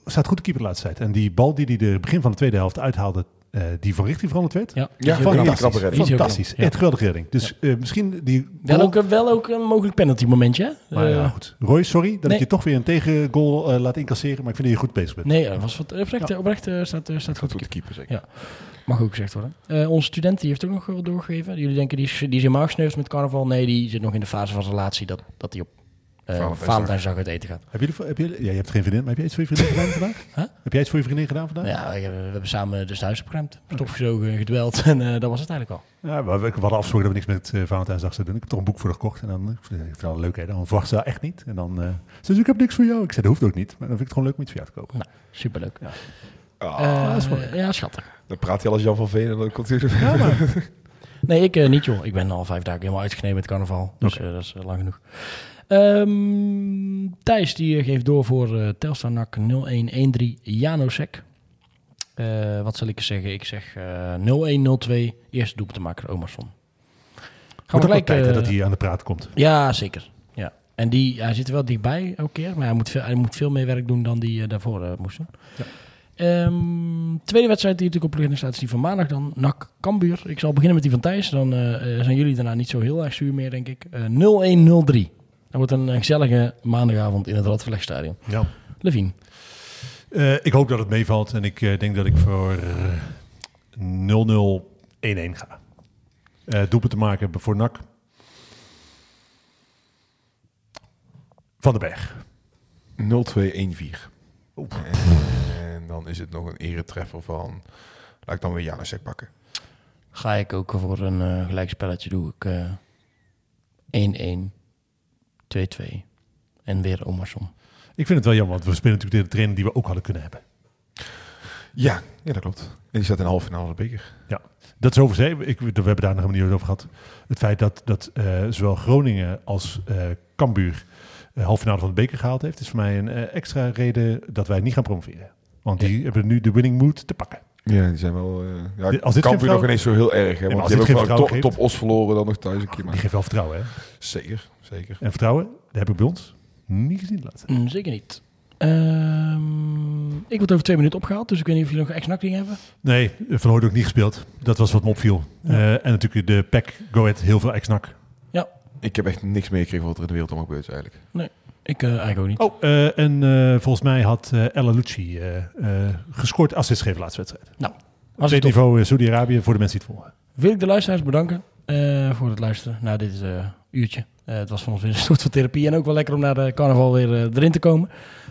staat goed de keeper de laatste tijd. En die bal die hij de begin van de tweede helft uithaalde, eh, die van richting veranderd werd. Ja, Ja, Die van die redding. Die Fantastisch. ja. Echt geweldige redding. Dus eh, misschien die Wel ook, een- wel ook een mogelijk penalty momentje, hè? Maar ja, Eh, goed. Roy, sorry dat nee. ik je toch weer een tegengoal eh, laat incasseren. Maar ik vind dat je goed bezig bent. Nee, dat was wat, oprecht, oprecht eh, staat, eh, staat goed. Goed keeper zeker. Ja. Mag ook gezegd worden. Eh, onze student die heeft ook nog wel doorgegeven. Jullie denken die is, die is helemaal gesneuveld met carnaval. Nee, die zit nog in de fase van relatie dat, dat hij op eh Valentijnsdag. Valentijnsdag uit eten gaat. Heb je, heb je, ja, je hebt geen vriendin, maar heb jij iets voor je vriendin gedaan vandaag? Huh? Heb jij iets voor je vriendin gedaan vandaag? Ja, we, hebben- we hebben samen dus de huis opgeruimd. Stopgezogen, gedweld en eh, dat was het eigenlijk al. Ja, maar we, we hadden afgesproken dat we niks met uh, Valentijnsdag zouden doen. Ik heb toch een boek voor haar gekocht. En dan, ik vind het wel leuk, hè. Dan verwacht ze dat echt niet. En dan, eh ze zei, ik heb niks voor jou. Ik zei, dat hoeft ook niet. Maar dan vind ik het gewoon leuk om iets voor jou te kopen. Nou, superleuk. Ja. Ah, Eh, dat is wel leuk. ja, schattig. dan praat hij al als Jan van Veen en dan komt hij er Ja, maar Nee, ik eh, niet joh. Ik ben al vijf dagen helemaal uitgeknepen met carnaval. Dus eh, dat is eh, lang genoeg. Ehm, Thijs die eh, geeft door voor eh Telstar NAC 0113 Janosek. Eh wat zal ik zeggen? Ik zeg eh 0102 eerste doelpunt te maken Omerson. Gaan we gelijk... tijd hè, dat hij aan de praat komt. Ja, zeker. Ja. En die, hij zit er wel dichtbij elke keer, maar hij moet veel, hij moet veel meer werk doen dan die daarvoor moest doen. Ja. Ehm, tweede wedstrijd die natuurlijk op de staat is die van maandag dan. NAC Cambuur. Ik zal beginnen met die van Thijs. Dan zijn jullie daarna niet zo heel erg zuur meer, denk ik. Eh 0103. Dat wordt een eh, gezellige maandagavond in het Radverlegstadion. Ja. Levine. Eh, ik hoop dat het meevalt. En ik eh, denk dat ik voor eh, 0-0-1-1 ga. Eh doelpunt te maken voor NAC. Van den Berg. 0214. En dan is het nog een eretreffer van... Laat ik dan weer Janusek pakken. Ga ik ook voor een eh gelijkspelletje doe ik eh 1-1, 2-2 en weer Omerson. Ik vind het wel jammer, want we spelen natuurlijk de trainer die we ook hadden kunnen hebben. Ja, ja, dat klopt. En die staat in de halve finale van de beker. Dat is over zee. Ik, we hebben daar nog helemaal niet over gehad. Het feit dat, dat eh, zowel Groningen als eh Cambuur de halve finale van de beker gehaald heeft, is voor mij een eh, extra reden dat wij niet gaan promoveren. Want die hebben nu de winning mood te pakken. Ja, die zijn wel... eh ja, als dit weer nog ineens zo heel erg. Hè, maar want als die hebben ook top, top Os verloren dan nog thuis een keer. Die Maar geeft wel vertrouwen, hè? zeker, zeker. En vertrouwen, dat heb ik bij ons niet gezien laten. Mm, zeker niet. Ehm, ik word over twee minuten opgehaald, dus ik weet niet of jullie nog ex dingen hebben. Nee, Van Hooyd ook niet gespeeld. Dat was wat me opviel. Eh, en natuurlijk de PEC, Go Ahead, heel veel ex-nak. Ik heb echt niks meegekregen wat er in de wereld allemaal gebeurt eigenlijk. Ik eh, eigenlijk ook niet. Oh, eh, en eh, volgens mij had eh Ella Lucci eh, eh, gescoord assist gegeven laatste wedstrijd. Was Tweede het top. niveau Saudi-Arabië voor de mensen die het volgen. Wil ik de luisteraars bedanken eh, voor het luisteren naar dit eh, uurtje. Eh, het was van ons weer een soort van therapie en ook wel lekker om naar de carnaval weer erin te komen.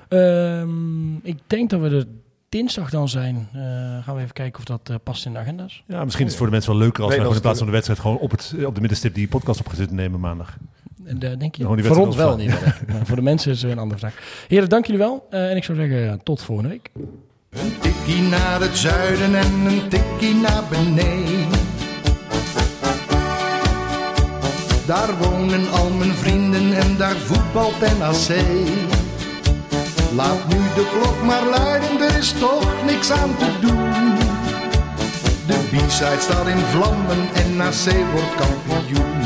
Ehm, ik denk dat we er dinsdag dan zijn. Eh, gaan we even kijken of dat eh, past in de agenda's. Ja, misschien is het voor de mensen wel leuker als Nee, gewoon in plaats van de wedstrijd gewoon op, het, op de middenstip die podcast op gaan zitten nemen maandag. En, eh, denk je? Die voor ons wel niet. ik. Maar voor de mensen is het een andere vraag. Heren, dank jullie wel. Eh, en ik zou zeggen, tot volgende week. Een tikkie naar het zuiden en een tikkie naar beneden. Daar wonen al mijn vrienden en daar voetbalt NAC. Laat nu de klok maar luiden, er is toch niks aan te doen. De B-side staat in vlammen en NAC wordt kampioen.